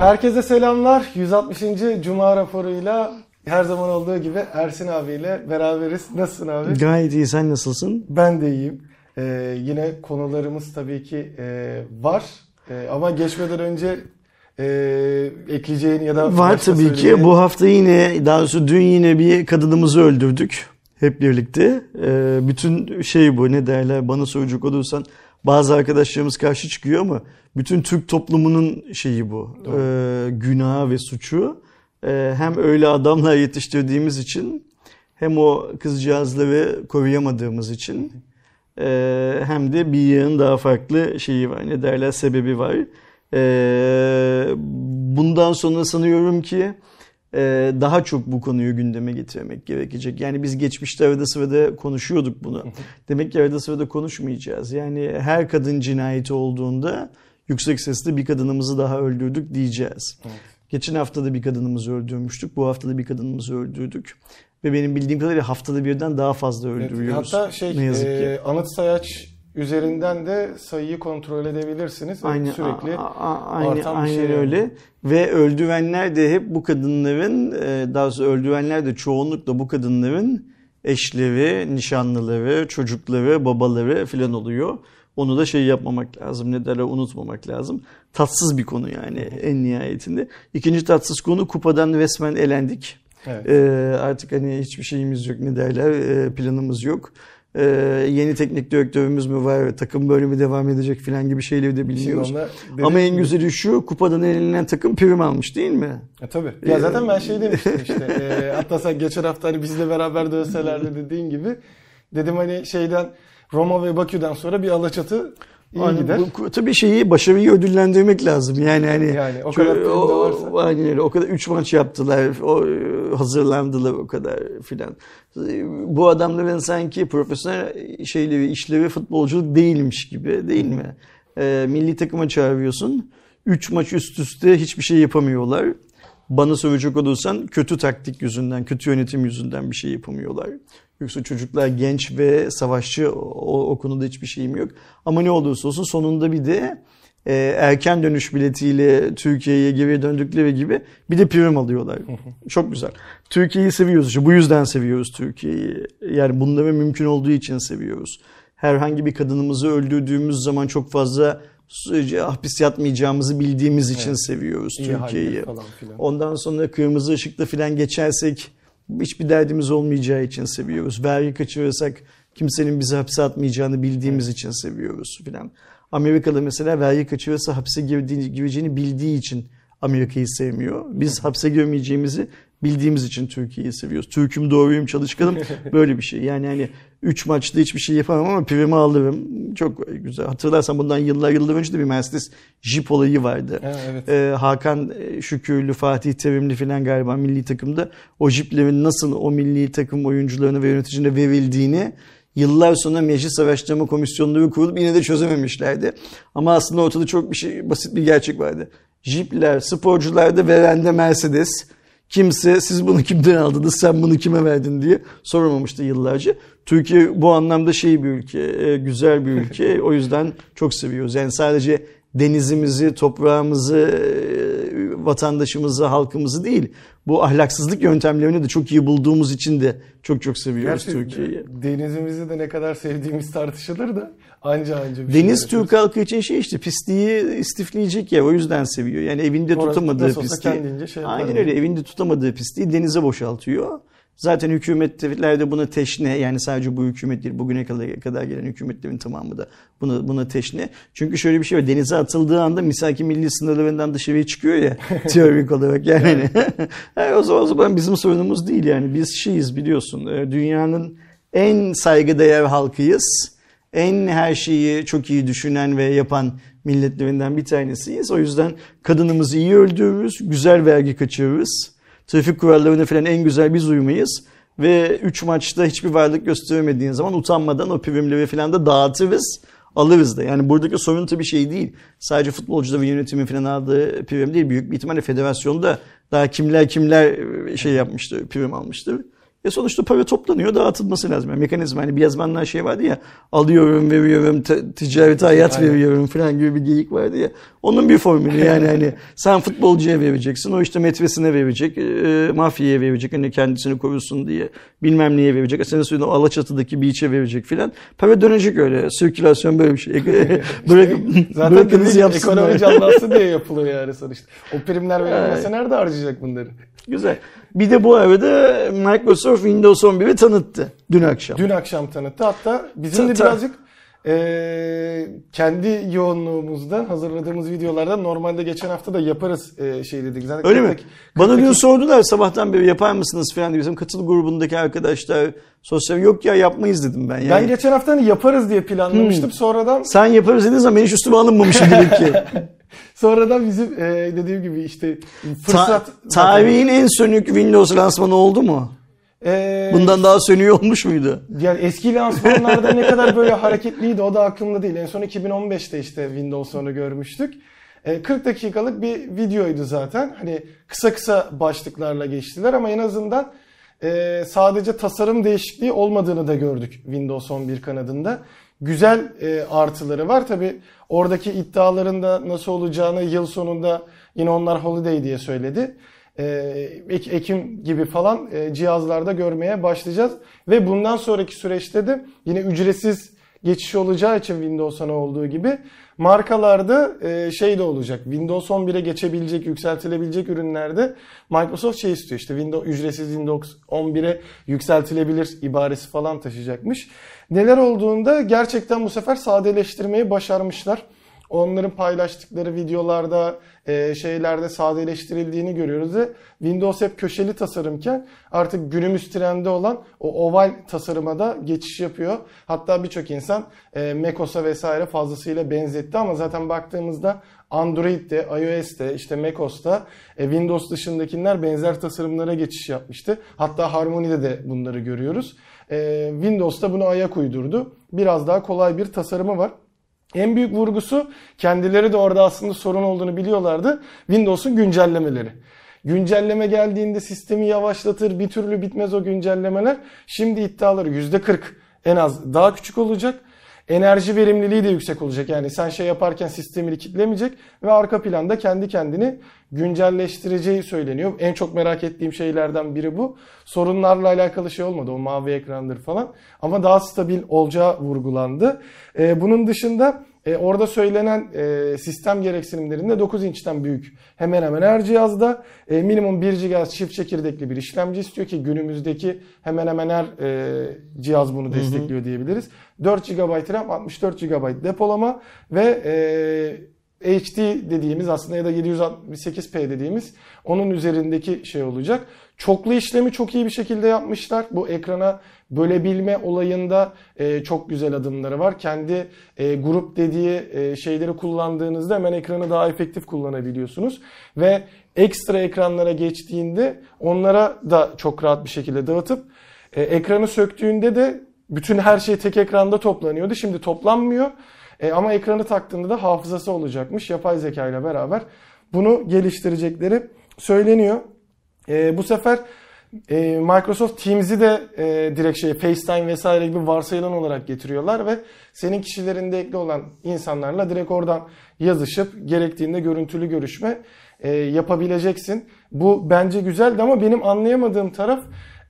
Herkese selamlar. 160. Cuma raporuyla her zaman olduğu gibi Ersin abiyle beraberiz. Nasılsın abi? Gayet iyi. Sen nasılsın? Ben de iyiyim. Ee, yine konularımız tabii ki e, var. E, ama geçmeden önce e, ekleyeceğin ya da Var tabii ki. Bu hafta yine, daha doğrusu dün yine bir kadınımızı öldürdük. Hep birlikte. Ee, bütün şey bu ne derler bana soracak olursan bazı arkadaşlarımız karşı çıkıyor ama bütün Türk toplumunun şeyi bu. Ee, günahı ve suçu. Ee, hem öyle adamlar yetiştirdiğimiz için hem o kızcağızları koruyamadığımız için ee, hem de bir yığın daha farklı şeyi var. Ne derler sebebi var. Ee, bundan sonra sanıyorum ki e, daha çok bu konuyu gündeme getirmek gerekecek. Yani biz geçmişte arada sırada konuşuyorduk bunu. Demek ki arada sırada konuşmayacağız. Yani her kadın cinayeti olduğunda yüksek sesle bir kadınımızı daha öldürdük diyeceğiz. Geçen hafta da bir kadınımızı öldürmüştük. Bu hafta da bir kadınımızı öldürdük. Ve benim bildiğim kadarıyla haftada birden daha fazla Evet, öldürüyoruz. Hatta şey ne yazık ki. e, anıt sayaç üzerinden de sayıyı kontrol edebilirsiniz. Aynen, Sürekli a- a- aynen, artan bir aynen şey yani. öyle. Ve öldürenler de hep bu kadınların, e, daha doğrusu öldürenler de çoğunlukla bu kadınların eşleri, nişanlıları, çocukları, babaları filan oluyor. Onu da şey yapmamak lazım, ne derler unutmamak lazım. Tatsız bir konu yani en nihayetinde. İkinci tatsız konu kupadan resmen elendik. Evet. Ee, artık hani hiçbir şeyimiz yok ne derler e, planımız yok. Ee, yeni teknik direktörümüz mü var takım böyle mi devam edecek filan gibi şeyleri de bilmiyoruz. Şimdi ona Ama en güzeli şu kupadan elenen takım prim almış değil mi? E, tabii. Ya zaten ben şey demiştim işte. e, hatta sen geçen hafta hani bizle beraber dönselerdi dediğin gibi. Dedim hani şeyden Roma ve Bakü'den sonra bir Alaçatı iyi Hani gider. bu, tabii şeyi başarıyı ödüllendirmek lazım. Yani hani Yani o kadar de o- varsa. Aynen öyle. O kadar 3 maç yaptılar. O e, hazırlandılar o kadar filan. Bu adamların sanki profesyonel şeyleri, işlevi futbolculuk değilmiş gibi değil mi? E, milli takıma çağırıyorsun. 3 maç üst üste hiçbir şey yapamıyorlar. Bana soracak olursan kötü taktik yüzünden, kötü yönetim yüzünden bir şey yapamıyorlar. Yoksa çocuklar genç ve savaşçı o, o konuda hiçbir şeyim yok. Ama ne olursa olsun sonunda bir de e, erken dönüş biletiyle Türkiye'ye geri döndükleri gibi bir de prim alıyorlar. Çok güzel. Türkiye'yi seviyoruz. işte. Bu yüzden seviyoruz Türkiye'yi. Yani bunları mümkün olduğu için seviyoruz. Herhangi bir kadınımızı öldürdüğümüz zaman çok fazla hapis yatmayacağımızı bildiğimiz için seviyoruz İyi Türkiye'yi. Ondan sonra kırmızı ışıkta filan geçersek hiçbir derdimiz olmayacağı için seviyoruz. Vergi kaçırırsak kimsenin bizi hapse atmayacağını bildiğimiz için seviyoruz filan. Amerika'da mesela vergi kaçırırsa hapse girdiğini, gireceğini bildiği için Amerika'yı sevmiyor. Biz hapse girmeyeceğimizi bildiğimiz için Türkiye'yi seviyoruz. Türk'üm doğruyum çalışkanım böyle bir şey. Yani hani 3 maçta hiçbir şey yapamam ama primi alırım. Çok güzel. Hatırlarsan bundan yıllar yıllar önce de bir Mercedes Jeep olayı vardı. Ha, evet. Ee, Hakan Şükürlü, Fatih Terimli filan galiba milli takımda o jiplerin nasıl o milli takım oyuncularına ve yöneticine verildiğini yıllar sonra meclis araştırma komisyonları kurulup yine de çözememişlerdi. Ama aslında ortada çok bir şey basit bir gerçek vardı. Jipler, sporcularda verende Mercedes. Kimse siz bunu kimden aldınız, sen bunu kime verdin diye soramamıştı yıllarca. Türkiye bu anlamda şey bir ülke, e, güzel bir ülke. O yüzden çok seviyoruz. Yani sadece denizimizi, toprağımızı, e, vatandaşımızı, halkımızı değil, bu ahlaksızlık yöntemlerini de çok iyi bulduğumuz için de çok çok seviyoruz Türkiye'yi. denizimizi de ne kadar sevdiğimiz tartışılır da anca anca bir şey Deniz yapıyoruz. Türk halkı için şey işte pisliği istifleyecek ya o yüzden seviyor. Yani evinde Orası tutamadığı pisliği. şey aynen öyle evinde tutamadığı pisliği denize boşaltıyor. Zaten hükümetler de buna teşne yani sadece bu hükümet değil bugüne kadar, gelen hükümetlerin tamamı da buna, buna teşne. Çünkü şöyle bir şey var denize atıldığı anda misaki milli sınırlarından dışarıya çıkıyor ya teorik olarak yani. yani o, zaman, o zaman bizim sorunumuz değil yani biz şeyiz biliyorsun e, dünyanın en saygıdeğer halkıyız en her şeyi çok iyi düşünen ve yapan milletlerinden bir tanesiyiz. O yüzden kadınımızı iyi öldürürüz, güzel vergi kaçırırız. Trafik kurallarına falan en güzel biz uymayız. Ve 3 maçta hiçbir varlık gösteremediğin zaman utanmadan o primleri falan da dağıtırız. Alırız da. Yani buradaki sorun tabii şey değil. Sadece futbolcuda ve yönetimin falan aldığı prim değil. Büyük bir ihtimalle federasyonda daha kimler kimler şey yapmıştır, prim almıştır. E sonuçta para toplanıyor, dağıtılması lazım. Yani mekanizma hani bir yazmanlar şey vardı ya, alıyorum, veriyorum, ticarete hayat Aynen. veriyorum falan gibi bir geyik vardı ya. Onun bir formülü yani hani sen futbolcuya vereceksin, o işte metresine verecek, e, mafyaya verecek, hani kendisini korusun diye bilmem neye verecek. Senin suyunu Alaçatı'daki beach'e verecek filan. Para dönecek öyle, sirkülasyon böyle bir şey. Bırak, Zaten bırakınız yapsınlar. ekonomi canlansın diye yapılıyor yani sonuçta. O primler verilmese nerede harcayacak bunları? Güzel. Bir de bu arada Microsoft Windows 11'i tanıttı dün akşam. Dün akşam tanıttı. Hatta bizim de birazcık eee, kendi yoğunluğumuzda hazırladığımız videolarda normalde geçen hafta da yaparız eee, şey dedik. Zaten Öyle mi? 40 Bana 40 dün sordular sabahtan beri yapar mısınız falan diye. Bizim katıl grubundaki arkadaşlar sosyal yok ya yapmayız dedim ben. Yani Ben geçen hafta hani yaparız diye planlamıştım. Sonradan sen yaparız dediğin zaman ben hiç üstüme alınmamışım demek ki. sonradan bizim eee, dediğim gibi işte Ta- fırsat tarihin en sönük Windows lansmanı oldu mu? Eee, Bundan daha sönüğü olmuş muydu? Yani eski lansmanlarda ne kadar böyle hareketliydi o da aklımda değil. En son 2015'te işte Windows onu görmüştük. E, 40 dakikalık bir videoydu zaten. Hani kısa kısa başlıklarla geçtiler ama en azından e, sadece tasarım değişikliği olmadığını da gördük Windows 11 kanadında. Güzel e, artıları var. Tabi oradaki iddiaların da nasıl olacağını yıl sonunda yine onlar holiday diye söyledi. E, Ek- Ekim gibi falan e, cihazlarda görmeye başlayacağız. Ve bundan sonraki süreçte de yine ücretsiz geçiş olacağı için Windows 10'a olduğu gibi markalarda e, şey de olacak. Windows 11'e geçebilecek, yükseltilebilecek ürünlerde Microsoft şey istiyor işte Windows ücretsiz Windows 11'e yükseltilebilir ibaresi falan taşıyacakmış. Neler olduğunda gerçekten bu sefer sadeleştirmeyi başarmışlar. Onların paylaştıkları videolarda, e, şeylerde sadeleştirildiğini görüyoruz ve Windows hep köşeli tasarımken artık günümüz trendi olan o oval tasarıma da geçiş yapıyor. Hatta birçok insan e, macOS'a vesaire fazlasıyla benzetti ama zaten baktığımızda Android'de, iOS'te, işte macOS'ta e, Windows dışındakiler benzer tasarımlara geçiş yapmıştı. Hatta Harmony'de de bunları görüyoruz. E, Windows'ta bunu ayak uydurdu. Biraz daha kolay bir tasarımı var. En büyük vurgusu kendileri de orada aslında sorun olduğunu biliyorlardı. Windows'un güncellemeleri. Güncelleme geldiğinde sistemi yavaşlatır, bir türlü bitmez o güncellemeler. Şimdi iddiaları %40 en az daha küçük olacak. Enerji verimliliği de yüksek olacak. Yani sen şey yaparken sistemini kitlemeyecek ve arka planda kendi kendini güncelleştireceği söyleniyor. En çok merak ettiğim şeylerden biri bu. Sorunlarla alakalı şey olmadı. O mavi ekrandır falan. Ama daha stabil olacağı vurgulandı. Ee, bunun dışında e, orada söylenen e, sistem gereksinimlerinde 9 inçten büyük hemen hemen her cihazda e, minimum 1 GHz çift çekirdekli bir işlemci istiyor ki günümüzdeki hemen hemen her e, cihaz bunu destekliyor diyebiliriz. 4 GB RAM, 64 GB depolama ve e, HD dediğimiz aslında ya da 768p dediğimiz onun üzerindeki şey olacak. Çoklu işlemi çok iyi bir şekilde yapmışlar. Bu ekrana bölebilme olayında e, çok güzel adımları var. Kendi e, grup dediği e, şeyleri kullandığınızda hemen ekranı daha efektif kullanabiliyorsunuz. Ve ekstra ekranlara geçtiğinde onlara da çok rahat bir şekilde dağıtıp e, ekranı söktüğünde de bütün her şey tek ekranda toplanıyordu. Şimdi toplanmıyor. E, ama ekranı taktığında da hafızası olacakmış yapay zeka ile beraber. Bunu geliştirecekleri söyleniyor. E, bu sefer e, Microsoft Teams'i de e, direkt şey FaceTime vesaire gibi varsayılan olarak getiriyorlar ve senin kişilerinde ekli olan insanlarla direkt oradan yazışıp gerektiğinde görüntülü görüşme e, yapabileceksin. Bu bence güzeldi ama benim anlayamadığım taraf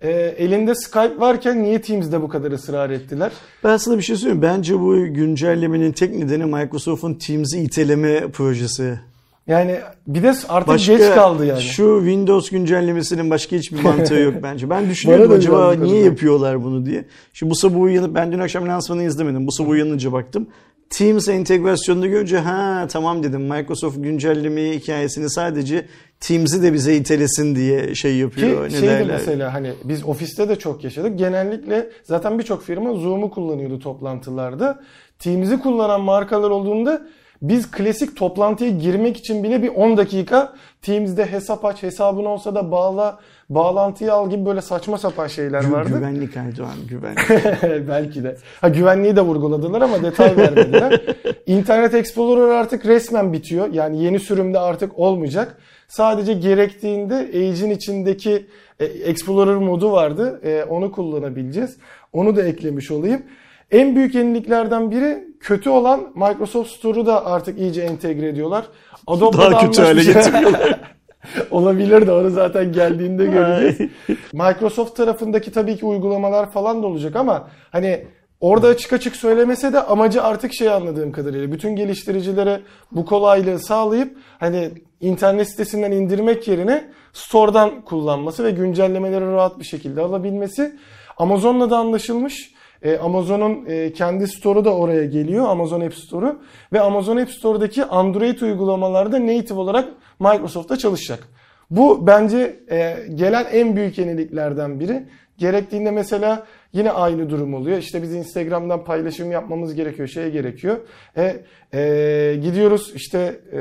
e, elinde Skype varken niye Teams'de bu kadar ısrar ettiler? Ben sana bir şey söyleyeyim. Bence bu güncellemenin tek nedeni Microsoft'un Teams'i iteleme projesi. Yani bir de artık geç kaldı yani. Şu Windows güncellemesinin başka hiçbir mantığı yok bence. Ben düşünüyordum acaba niye öyle. yapıyorlar bunu diye. Şimdi bu sabah uyanıp ben dün akşam lansmanı izlemedim. Bu sabah uyanınca baktım. Teams entegrasyonunu görünce ha tamam dedim. Microsoft güncellemeyi hikayesini sadece Teams'i de bize itelesin diye şey yapıyor. Ki ne şeydi derler? mesela hani biz ofiste de çok yaşadık. Genellikle zaten birçok firma Zoom'u kullanıyordu toplantılarda. Teams'i kullanan markalar olduğunda Biz klasik toplantıya girmek için bile bir 10 dakika Teams'de hesap aç, hesabın olsa da bağla, bağlantıyı al gibi böyle saçma sapan şeyler Gü- vardı. Güvenlik Erdoğan güvenlik. Belki de. Ha güvenliği de vurguladılar ama detay vermediler. Internet Explorer artık resmen bitiyor. Yani yeni sürümde artık olmayacak. Sadece gerektiğinde Edge'in içindeki e, Explorer modu vardı. E, onu kullanabileceğiz. Onu da eklemiş olayım. En büyük yeniliklerden biri kötü olan Microsoft Store'u da artık iyice entegre ediyorlar. Adobe'la Daha da kötü hale getiriyorlar. Olabilir de onu zaten geldiğinde göreceğiz. Microsoft tarafındaki tabii ki uygulamalar falan da olacak ama hani orada açık açık söylemese de amacı artık şey anladığım kadarıyla bütün geliştiricilere bu kolaylığı sağlayıp hani internet sitesinden indirmek yerine store'dan kullanması ve güncellemeleri rahat bir şekilde alabilmesi. Amazon'la da anlaşılmış. E, Amazon'un e, kendi store'u da oraya geliyor. Amazon App Store'u. Ve Amazon App Store'daki Android uygulamalarda native olarak Microsoft'ta çalışacak. Bu bence e, gelen en büyük yeniliklerden biri. Gerektiğinde mesela yine aynı durum oluyor. İşte biz Instagram'dan paylaşım yapmamız gerekiyor, şey gerekiyor. E, e, gidiyoruz işte e,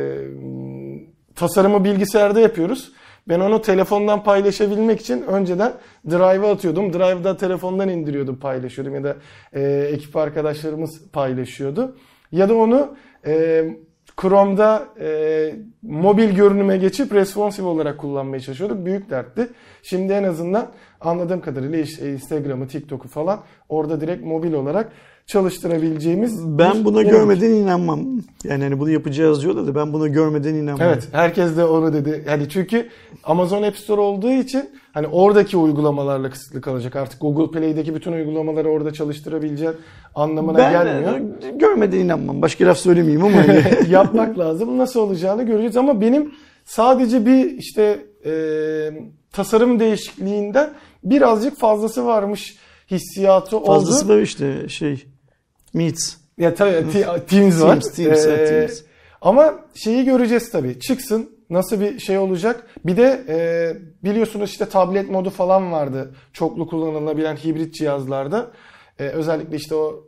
tasarımı bilgisayarda yapıyoruz. Ben onu telefondan paylaşabilmek için önceden Drive'a atıyordum. Drive'da telefondan indiriyordum, paylaşıyordum ya da e, ekip arkadaşlarımız paylaşıyordu. Ya da onu e, Chrome'da e, mobil görünüme geçip responsive olarak kullanmaya çalışıyorduk. Büyük dertti. Şimdi en azından anladığım kadarıyla işte Instagram'ı, TikTok'u falan orada direkt mobil olarak çalıştırabileceğimiz Ben buna yenilik. görmeden inanmam. Yani hani bunu yapacağız diyorlar da ben buna görmeden inanmam. Evet, herkes de onu dedi. Yani çünkü Amazon App Store olduğu için hani oradaki uygulamalarla kısıtlı kalacak. Artık Google Play'deki bütün uygulamaları orada çalıştırabileceğin anlamına ben gelmiyor. e, görmeden inanmam. Başka laf söylemeyeyim ama hani. yapmak lazım. Nasıl olacağını göreceğiz ama benim sadece bir işte e, tasarım değişikliğinden birazcık fazlası varmış hissiyatı oldu. fazlası var işte şey Meets. Ya tabii Te- Teams var. Teams, Teams, Ee, Teams. Ama şeyi göreceğiz tabii. Çıksın nasıl bir şey olacak. Bir de e, biliyorsunuz işte tablet modu falan vardı. Çoklu kullanılabilen hibrit cihazlarda. E, özellikle işte o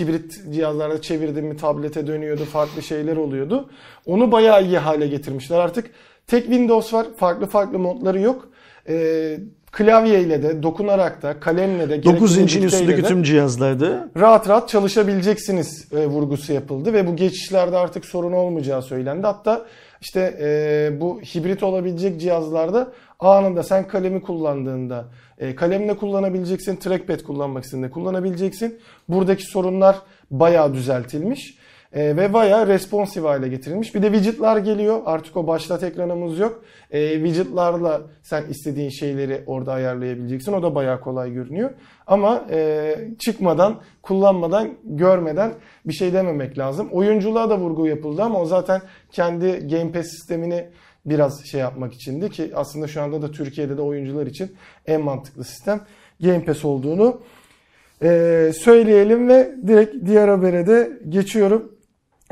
hibrit cihazlarda çevirdim mi tablete dönüyordu. Farklı şeyler oluyordu. Onu bayağı iyi hale getirmişler. Artık tek Windows var. Farklı farklı modları yok. E, klavyeyle de, dokunarak da, kalemle de, 9 gerektiğinde inçin üstündeki de- tüm cihazlarda rahat rahat çalışabileceksiniz e, vurgusu yapıldı ve bu geçişlerde artık sorun olmayacağı söylendi. Hatta işte e, bu hibrit olabilecek cihazlarda anında sen kalemi kullandığında e, kalemle kullanabileceksin, trackpad kullanmak istediğinde kullanabileceksin. Buradaki sorunlar bayağı düzeltilmiş. E, ve bayağı responsive hale getirilmiş. Bir de widgetlar geliyor. Artık o başlat ekranımız yok. E, widgetlarla sen istediğin şeyleri orada ayarlayabileceksin. O da bayağı kolay görünüyor. Ama e, çıkmadan, kullanmadan, görmeden bir şey dememek lazım. Oyunculuğa da vurgu yapıldı ama o zaten kendi Game Pass sistemini biraz şey yapmak içindi ki aslında şu anda da Türkiye'de de oyuncular için en mantıklı sistem Game Pass olduğunu e, söyleyelim ve direkt diğer habere de geçiyorum.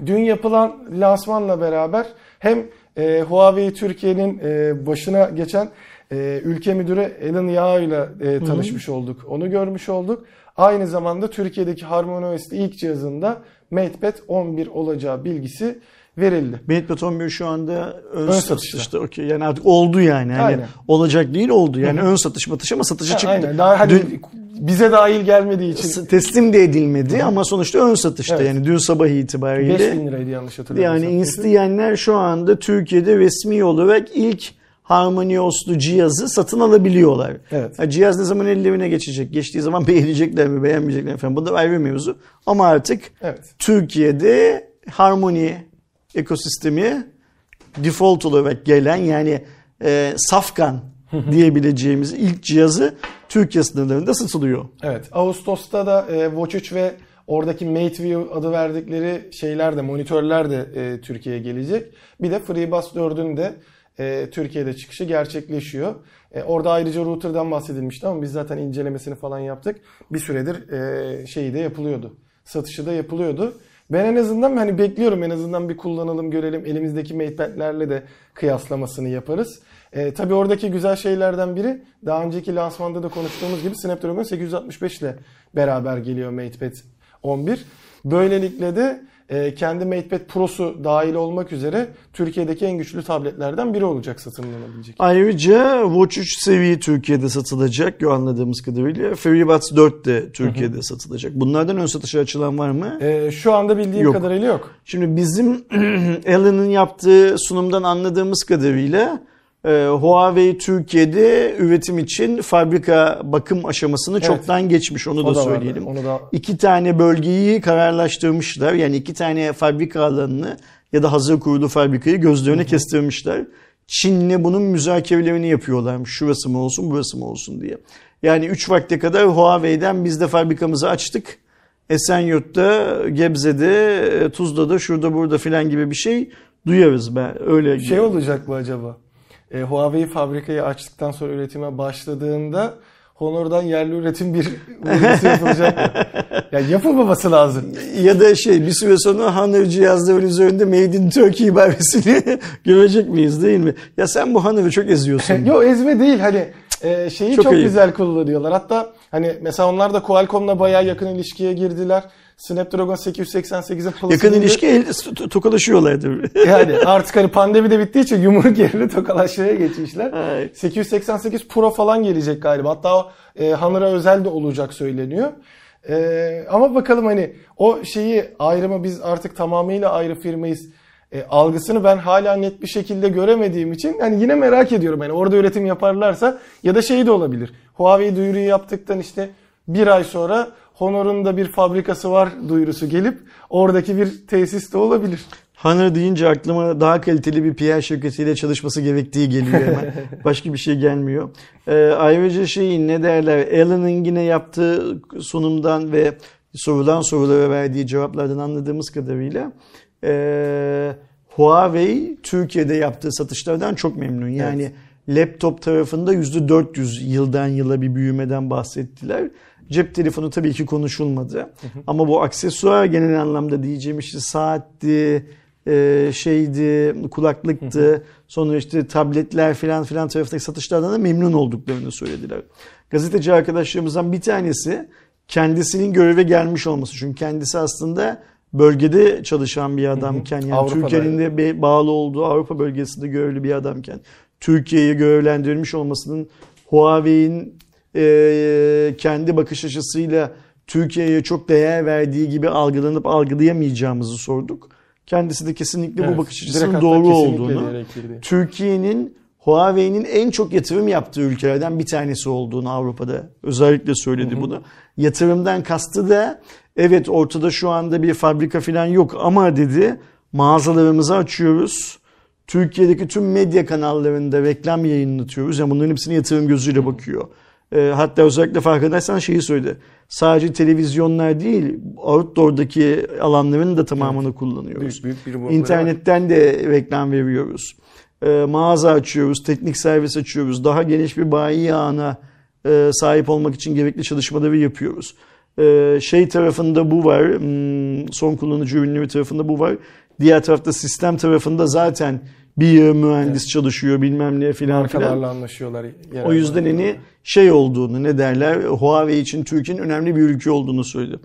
Dün yapılan lansmanla beraber hem e, Huawei Türkiye'nin e, başına geçen e, ülke müdürü Alan Yao ile e, tanışmış olduk. Onu görmüş olduk. Aynı zamanda Türkiye'deki HarmonyOS'te ilk cihazında MatePad 11 olacağı bilgisi verildi. MatePad 11 şu anda ön, Ön satışta. satışta. Okey. Yani artık oldu yani. Aynen. olacak değil oldu. Yani ön satış matış ama satışa Ha, çıktı. Aynen. Daha hani Dün bize dahil gelmediği için teslim de edilmedi ama sonuçta ön satışta. Evet. Yani dün sabah itibariyle. 5000 liraydı yanlış hatırlamıyorsam. Yani isteyenler şu anda Türkiye'de resmi olarak ilk HarmonyOS'lu cihazı satın alabiliyorlar. Evet. Ha, cihaz ne zaman ellerine geçecek? Geçtiği zaman beğenecekler mi, beğenmeyecekler mi falan. Bu da ayrı bir mevzu. Ama artık Evet. Türkiye'de Harmony ekosistemi default olarak gelen yani e, safkan diyebileceğimiz ilk cihazı Türkiye sınırlarında satılıyor. Evet. Ağustos'ta da e, Watch 3 ve oradaki MateView adı verdikleri şeyler de monitörler de e, Türkiye'ye gelecek. Bir de FreeBuds 4'ün de e, Türkiye'de çıkışı gerçekleşiyor. E, orada ayrıca router'dan bahsedilmişti ama biz zaten incelemesini falan yaptık. Bir süredir e, şeyi de yapılıyordu. Satışı da yapılıyordu. Ben en azından hani bekliyorum en azından bir kullanalım görelim. Elimizdeki MatePad'lerle de kıyaslamasını yaparız. E, tabii oradaki güzel şeylerden biri daha önceki lansmanda da konuştuğumuz gibi Snapdragon 865 ile beraber geliyor MatePad 11. Böylelikle de e, kendi MatePad Pro'su dahil olmak üzere Türkiye'deki en güçlü tabletlerden biri olacak satın alınabilecek. Ayrıca Watch 3 seviye Türkiye'de satılacak anladığımız kadarıyla. FreeBuds 4 de Türkiye'de satılacak. Bunlardan ön satışa açılan var mı? E, şu anda bildiğim Yok. kadarıyla yok. Şimdi bizim Alan'ın yaptığı sunumdan anladığımız kadarıyla e, Huawei Türkiye'de üretim için fabrika bakım aşamasını Evet. çoktan geçmiş onu O da, da vardı. söyleyelim. Onu da İki tane bölgeyi kararlaştırmışlar. Yani iki tane fabrika alanını ya da hazır kurulu fabrikayı gözlerine kestirmişler. Çin'le bunun müzakerelerini yapıyorlarmış. Şurası mı olsun, burası mı olsun diye. Yani 3 vakte kadar Huawei'den biz de fabrikamızı açtık. Esenyurt'ta, Gebze'de, e, Tuzla'da, şurada burada filan gibi bir şey duyarız ben. Öyle şey olacak mı acaba? E, Huawei fabrikayı açtıktan sonra üretime başladığında Honor'dan yerli üretim bir uygulaması yapılacak mı? Yani yapılmaması lazım. Ya da şey bir süre sonra Honor cihazların üzerinde Made in Turkey ibaresini görecek miyiz değil mi? Ya sen bu Honor'ı çok eziyorsun. Yok ezme değil hani e, şeyi Çok çok, güzel kullanıyorlar. Hatta hani mesela onlar da Qualcomm'la bayağı yakın ilişkiye girdiler. Snapdragon 888'in Plus'ını Yakın ilişki tokalaşıyorlardı. Yani artık hani pandemi de bittiği için yumruk yerine tokalaşmaya geçmişler. Evet. 888 Pro falan gelecek galiba. Hatta e, Honor'a özel de olacak söyleniyor. E, ama bakalım hani o şeyi ayrımı biz artık tamamıyla ayrı firmayız e, algısını ben hala net bir şekilde göremediğim için hani yine merak ediyorum. Yani orada üretim yaparlarsa ya da şey de olabilir. Huawei duyuruyu yaptıktan işte bir ay sonra Honor'un da bir fabrikası var duyurusu gelip oradaki bir tesis de olabilir. Honor deyince aklıma daha kaliteli bir PR şirketiyle çalışması gerektiği geliyor hemen. Başka bir şey gelmiyor. Ee, ayrıca şeyin ne derler Alan'ın yine yaptığı sunumdan ve sorulan sorulara verdiği cevaplardan anladığımız kadarıyla ee, Huawei Türkiye'de yaptığı satışlardan çok memnun. Yani laptop tarafında %400 yıldan yıla bir büyümeden bahsettiler. Cep telefonu tabii ki konuşulmadı. Ama bu aksesuar genel anlamda diyeceğim işte saatti, e, şeydi, kulaklıktı, sonra işte tabletler filan filan taraftaki satışlardan da memnun olduklarını söylediler. Gazeteci arkadaşlarımızdan bir tanesi kendisinin göreve gelmiş olması. Çünkü kendisi aslında bölgede çalışan bir adamken yani. Türkiye'nin de bağlı olduğu Avrupa bölgesinde görevli bir adamken Türkiye'ye görevlendirilmiş olmasının Huawei'in e, kendi bakış açısıyla Türkiye'ye çok değer verdiği gibi algılanıp algılayamayacağımızı sorduk. Kendisi de kesinlikle bu Evet, bakış direkt açısının doğru olduğunu. Türkiye'nin Huawei'nin en çok yatırım yaptığı ülkelerden bir tanesi olduğunu Avrupa'da özellikle söyledi bunu. Yatırımdan kastı da evet ortada şu anda bir fabrika falan yok ama dedi mağazalarımızı açıyoruz. Türkiye'deki tüm medya kanallarında reklam yayınlatıyoruz. Yani bunların hepsine yatırım gözüyle bakıyor. E, hatta özellikle farkındaysan şeyi söyledi. Sadece televizyonlar değil, outdoor'daki alanların da tamamını kullanıyoruz. Büyük, büyük bir var. İnternetten de reklam veriyoruz. E, mağaza açıyoruz, teknik servis açıyoruz. Daha geniş bir bayi ağına e, sahip olmak için gerekli çalışmaları yapıyoruz. E, şey tarafında bu var, hmm, son kullanıcı ürünleri tarafında bu var. Diğer tarafta sistem tarafında zaten bir mühendis çalışıyor bilmem ne filan filan. Anlaşıyorlar. O yüzden hani şey olduğunu ne derler Huawei için Türkiye'nin önemli bir ülke olduğunu söyledi.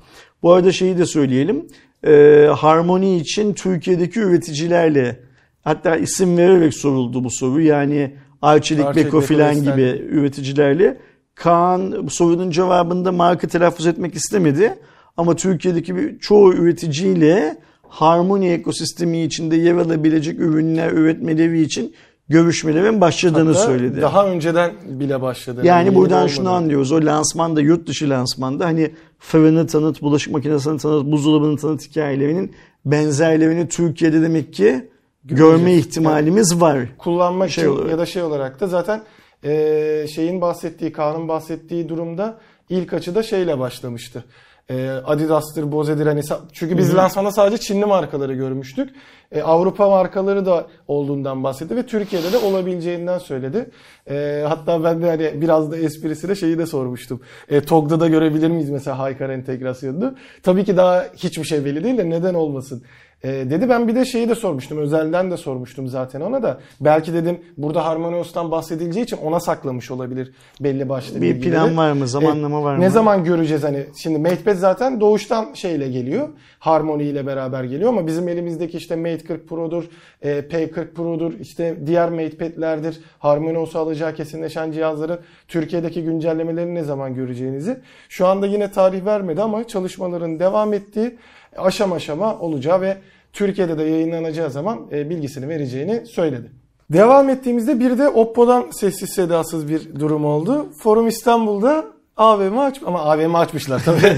Bu arada şeyi de söyleyelim. E, Harmony için Türkiye'deki üreticilerle hatta isim vererek soruldu bu soru. Yani Arçelik, Arçelik, Beko filan gibi üreticilerle. Kaan bu sorunun cevabında marka telaffuz etmek istemedi. Ama Türkiye'deki bir, çoğu üreticiyle Harmony ekosistemi içinde yer alabilecek ürünler üretmeleri için görüşmelerin başladığını Hatta söyledi. Daha önceden bile başladı. Yani yeni buradan olmadı. şunu anlıyoruz. O lansmanda, yurt dışı lansmanda hani fırını tanıt, bulaşık makinesini tanıt, buzdolabını tanıt hikayelerinin benzerlerini Türkiye'de demek ki görme ihtimalimiz var. kullanmak Şey için olarak. ya da şey olarak da zaten e, şeyin bahsettiği, Kaan'ın bahsettiği durumda ilk açıda şeyle başlamıştı. E, Adidas'tır, Bose'dir hani çünkü biz lansmanda sadece Çinli markaları görmüştük. E, Avrupa markaları da olduğundan bahsetti ve Türkiye'de de olabileceğinden söyledi. E, hatta ben de hani biraz da esprisiyle şeyi de sormuştum. E, TOG'da da görebilir miyiz mesela Haykar entegrasyonunu? Tabii ki daha hiçbir şey belli değil de neden olmasın? E, dedi ben bir de şeyi de sormuştum. Özelden de sormuştum zaten ona da. Belki dedim burada HarmonyOS'tan bahsedileceği için ona saklamış olabilir belli başlı Bir bilgileri. plan var mı? Zamanlama var mı? Ne zaman göreceğiz hani? Şimdi MatePad zaten doğuştan şeyle geliyor. Harmony ile beraber geliyor ama bizim elimizdeki işte Mate 40 Pro'dur, e, P40 Pro'dur, işte diğer MatePad'lerdir. HarmonyOS'u alacağı kesinleşen cihazların Türkiye'deki güncellemelerini ne zaman göreceğinizi. Şu anda yine tarih vermedi ama çalışmaların devam ettiği aşama aşama olacağı ve Türkiye'de de yayınlanacağı zaman e, bilgisini vereceğini söyledi. Devam ettiğimizde bir de Oppo'dan sessiz sedasız bir durum oldu. Forum İstanbul'da AVM aç ama AVM açmışlar tabii.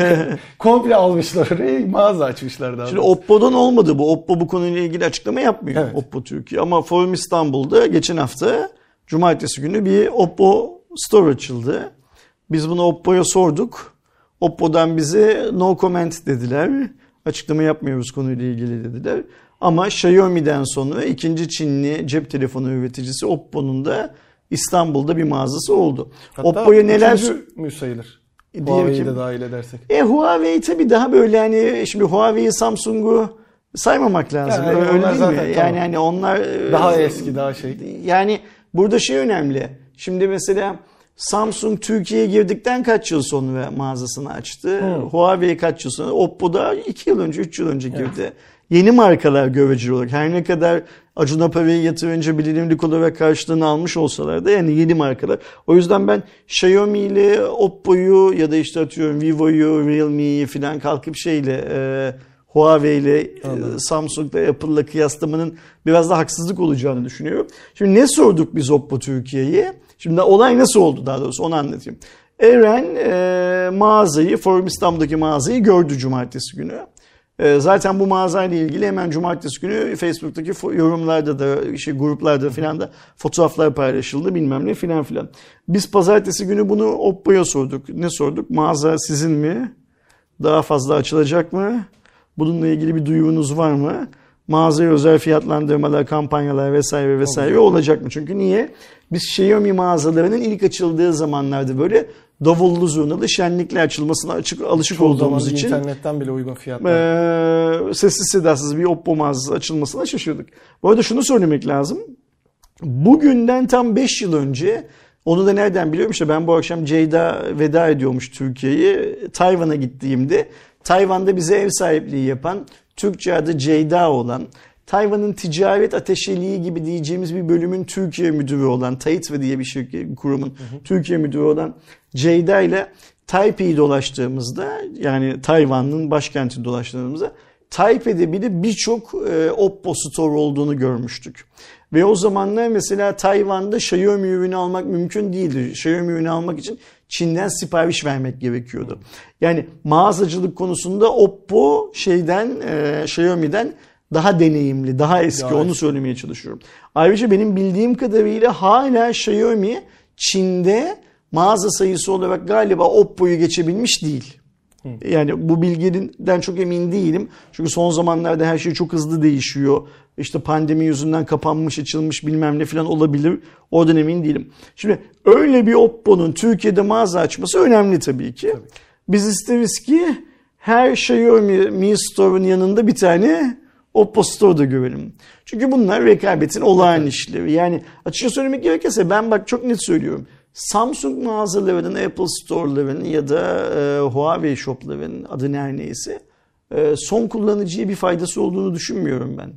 Komple almışlar orayı mağaza açmışlar daha. Şimdi doğrusu. Oppo'dan olmadı bu. Oppo bu konuyla ilgili açıklama yapmıyor. Evet. Oppo Türkiye. Ama Forum İstanbul'da geçen hafta Cumartesi günü bir Oppo Store açıldı. Biz bunu Oppo'ya sorduk. Oppo'dan bize no comment dediler. Açıklama yapmıyoruz konuyla ilgili dediler. Ama Xiaomi'den sonra ikinci Çinli cep telefonu üreticisi Oppo'nun da İstanbul'da bir mağazası oldu. Hatta Oppo'ya neler mü sayılır? Diyelim Huawei'yi de dahil edersek. E Huawei tabii daha böyle hani şimdi Huawei, Samsung'u saymamak lazım. Yani Öyle değil mi? zaten Yani tamam. hani onlar e, Daha eski daha şey. Yani burada şey önemli. Şimdi mesela Samsung Türkiye'ye girdikten kaç yıl sonra mağazasını açtı? Huawei kaç yıl sonra? Oppo da 2 yıl önce, 3 yıl önce girdi. Yeni markalar göreceli olarak her ne kadar Acun parayı yatırınca bilinimlik olarak karşılığını almış olsalar da yani yeni markalar. O yüzden ben Xiaomi ile Oppo'yu ya da işte atıyorum Vivo'yu, Realme'yi falan kalkıp şeyle e, Huawei ile e, Samsung'la Apple'la kıyaslamanın biraz da haksızlık olacağını düşünüyorum. Şimdi ne sorduk biz Oppo Türkiye'ye? Şimdi olay nasıl oldu daha doğrusu onu anlatayım. Eren e, mağazayı, Forum İstanbul'daki mağazayı gördü cumartesi günü. E, zaten bu mağazayla ilgili hemen cumartesi günü Facebook'taki yorumlarda da, şey, gruplarda filan da fotoğraflar paylaşıldı bilmem ne filan filan. Biz pazartesi günü bunu Oppo'ya sorduk. Ne sorduk? Mağaza sizin mi? Daha fazla açılacak mı? Bununla ilgili bir duyurunuz var mı? Mağazaya özel fiyatlandırmalar, kampanyalar vesaire vesaire olacak mı? Çünkü niye? Biz Xiaomi mağazalarının ilk açıldığı zamanlarda böyle davullu zurnalı şenlikle açılmasına açık alışık Çoğu zaman olduğumuz için internetten bile uygun fiyatlar. ee, sessiz sedasız bir Oppo mağazası açılmasına şaşırdık. Bu arada şunu söylemek lazım. Bugünden tam 5 yıl önce onu da nereden biliyorum işte ben bu akşam Ceyda veda ediyormuş Türkiye'yi. Tayvan'a gittiğimde Tayvan'da bize ev sahipliği yapan Türkçe adı Ceyda olan Tayvan'ın ticaret ateşeliği gibi diyeceğimiz bir bölümün Türkiye müdürü olan Taitve diye bir şirket kurumun Türkiye müdürü olan Ceyda ile Taipei'yi dolaştığımızda yani Tayvan'ın başkentini dolaştığımızda Taipei'de bile birçok e, Oppo store olduğunu görmüştük. Ve o zamanlar mesela Tayvan'da Xiaomi ürünü almak mümkün değildi. Xiaomi ürünü almak için Çin'den sipariş vermek gerekiyordu. Yani mağazacılık konusunda Oppo şeyden e, Xiaomi'den daha deneyimli, daha eski Daha onu söylemeye çalışıyorum. Ayrıca benim bildiğim kadarıyla hala Xiaomi Çin'de mağaza sayısı olarak galiba Oppo'yu geçebilmiş değil. Yani bu bilgiden çok emin değilim. Çünkü son zamanlarda her şey çok hızlı değişiyor. İşte pandemi yüzünden kapanmış, açılmış bilmem ne falan olabilir. Oradan emin değilim. Şimdi öyle bir Oppo'nun Türkiye'de mağaza açması önemli tabii ki. Biz isteriz ki her Xiaomi Mi Store'un yanında bir tane Oppo Store'da görelim. Çünkü bunlar rekabetin olağan işleri. Yani açıkça söylemek gerekirse ben bak çok net söylüyorum. Samsung mağazalarının, Apple Store'ların ya da e, Huawei shop'ların adı her neyse e, son kullanıcıya bir faydası olduğunu düşünmüyorum ben.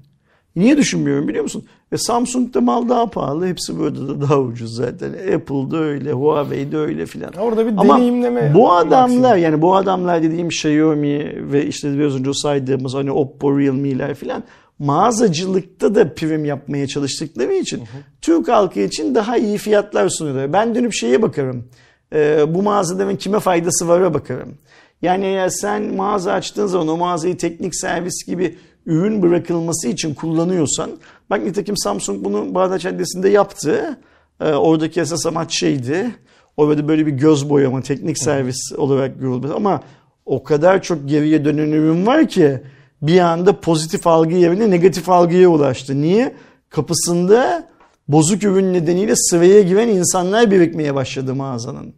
Niye düşünmüyorum biliyor musun? Ve Samsung'da mal daha pahalı. Hepsi burada da daha ucuz zaten. Apple'da öyle, Huawei'de öyle filan. Orada bir Ama deneyimleme bu adamlar maksimum. yani bu adamlar dediğim Xiaomi ve işte biraz önce saydığımız hani Oppo, Realme'ler filan mağazacılıkta da prim yapmaya çalıştıkları için Türk halkı için daha iyi fiyatlar sunuyorlar. Ben dönüp şeye bakarım. Ee, bu mağazaların kime faydası var'a bakarım. Yani eğer sen mağaza açtığın zaman o mağazayı teknik servis gibi ürün bırakılması için kullanıyorsan bak nitekim Samsung bunu Bağdat Caddesi'nde yaptı. Ee, oradaki esas amaç şeydi. Orada böyle bir göz boyama, teknik servis olarak görülmesi. Ama o kadar çok geriye dönen ürün var ki bir anda pozitif algı yerine negatif algıya ulaştı. Niye? Kapısında bozuk ürün nedeniyle sıraya giren insanlar birikmeye başladı mağazanın.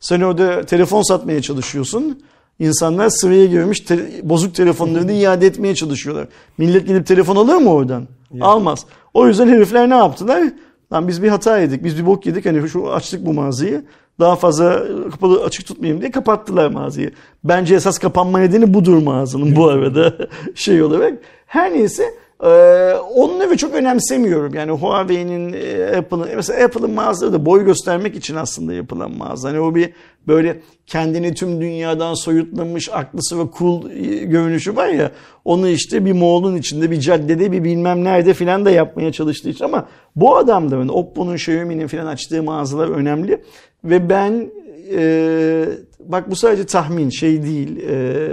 Sen orada telefon satmaya çalışıyorsun. İnsanlar sıraya girmiş te- bozuk telefonlarını iade etmeye çalışıyorlar. Millet gidip telefon alır mı oradan? Almaz. O yüzden herifler ne yaptılar? Lan biz bir hata yedik, biz bir bok yedik. Hani şu açtık bu mağazayı. Daha fazla kapalı açık tutmayayım diye kapattılar mağazayı. Bence esas kapanma nedeni budur mağazanın bu arada şey olarak. Her neyse ee, onu ve çok önemsemiyorum. Yani Huawei'nin, e, Apple'ın, mesela Apple'ın mağazaları da boy göstermek için aslında yapılan mağaza. Hani o bir böyle kendini tüm dünyadan soyutlamış, aklısı ve cool e, görünüşü var ya. Onu işte bir mall'un içinde, bir caddede, bir bilmem nerede filan da yapmaya çalıştığı için. Ama bu adam da yani Oppo'nun, Xiaomi'nin filan açtığı mağazalar önemli. Ve ben e, bak bu sadece tahmin şey değil. E,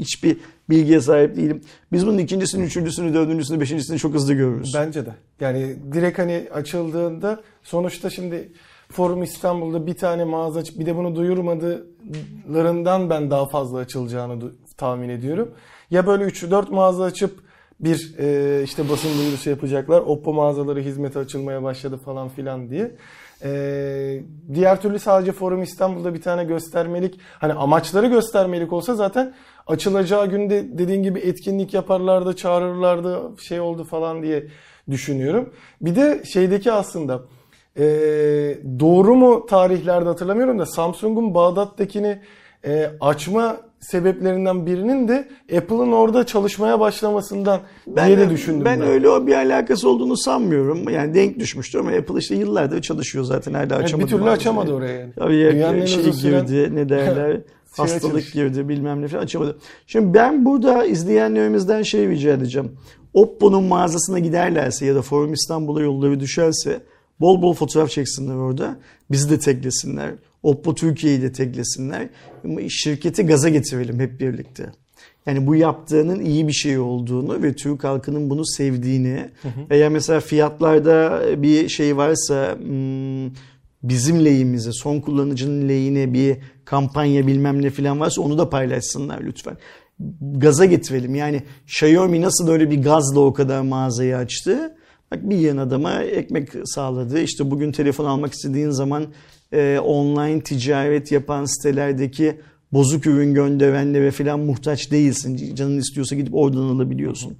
hiçbir bilgiye sahip değilim. Biz bunun ikincisini, üçüncüsünü, dördüncüsünü, beşincisini çok hızlı görürüz. Bence de. Yani direkt hani açıldığında sonuçta şimdi Forum İstanbul'da bir tane mağaza açıp bir de bunu duyurmadılarından ben daha fazla açılacağını tahmin ediyorum. Ya böyle 3-4 mağaza açıp bir e, işte basın duyurusu yapacaklar. Oppo mağazaları hizmete açılmaya başladı falan filan diye. Ee, diğer türlü sadece Forum İstanbul'da bir tane göstermelik hani amaçları göstermelik olsa zaten açılacağı günde dediğin gibi etkinlik yaparlardı, çağırırlardı, şey oldu falan diye düşünüyorum. Bir de şeydeki aslında e, doğru mu tarihlerde hatırlamıyorum da Samsung'un Bağdat'takini e, açma sebeplerinden birinin de Apple'ın orada çalışmaya başlamasından ben, diye de düşündüm ben. Ben öyle o bir alakası olduğunu sanmıyorum. Yani denk düşmüştü ama Apple işte yıllardır çalışıyor zaten. Hala açamadı. Evet, bir türlü açamadı oraya yani. Tabii Dünyanın şey girdi ne derler. hastalık açılmış. girdi bilmem ne falan açamadı. Şimdi ben burada izleyenlerimizden şey rica edeceğim. Oppo'nun mağazasına giderlerse ya da Forum İstanbul'a yolları düşerse bol bol fotoğraf çeksinler orada. Bizi de teklesinler. Oppo Türkiye'yi de teklesinler. Şirketi gaza getirelim hep birlikte. Yani bu yaptığının iyi bir şey olduğunu ve Türk halkının bunu sevdiğini hı hı. veya mesela fiyatlarda bir şey varsa hmm, bizim lehimize, son kullanıcının lehine bir kampanya bilmem ne falan varsa onu da paylaşsınlar lütfen. Gaza getirelim. Yani Xiaomi nasıl böyle bir gazla o kadar mağazayı açtı? Bak bir yan adama ekmek sağladı. İşte bugün telefon almak istediğin zaman e, online ticaret yapan sitelerdeki bozuk ürün gönderenlere falan muhtaç değilsin. Canın istiyorsa gidip oradan alabiliyorsun.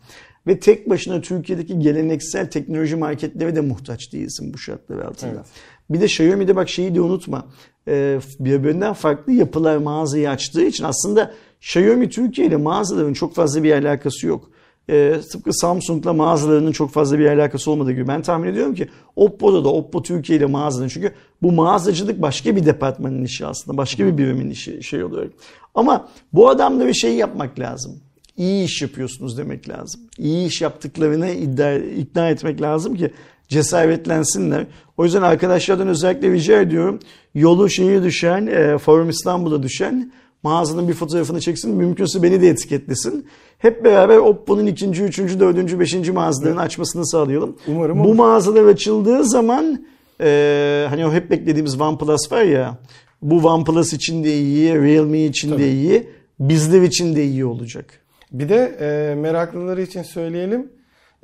Ve tek başına Türkiye'deki geleneksel teknoloji marketlere de muhtaç değilsin bu şartlar altında. Evet. Bir de Xiaomi'de bak şeyi de unutma. Ee, birbirinden farklı yapılar mağazayı açtığı için aslında Xiaomi Türkiye ile mağazaların çok fazla bir alakası yok. E, tıpkı Samsung'la mağazalarının çok fazla bir alakası olmadığı gibi ben tahmin ediyorum ki Oppo'da da Oppo Türkiye ile mağazaların çünkü bu mağazacılık başka bir departmanın işi aslında başka bir birimin işi şey oluyor. Ama bu adamla bir şey yapmak lazım. İyi iş yapıyorsunuz demek lazım. İyi iş yaptıklarını iddia, ikna etmek lazım ki cesaretlensinler. O yüzden arkadaşlardan özellikle rica ediyorum. Yolu şeyi düşen, e, Forum İstanbul'a düşen mağazanın bir fotoğrafını çeksin. Mümkünse beni de etiketlesin. Hep beraber Oppo'nun ikinci, üçüncü, dördüncü, beşinci mağazalarını açmasını sağlayalım. Umarım Bu olur. mağazalar açıldığı zaman e, hani o hep beklediğimiz OnePlus var ya bu OnePlus için de iyi, Realme için Tabii. de iyi, bizler için de iyi olacak. Bir de e, meraklıları için söyleyelim.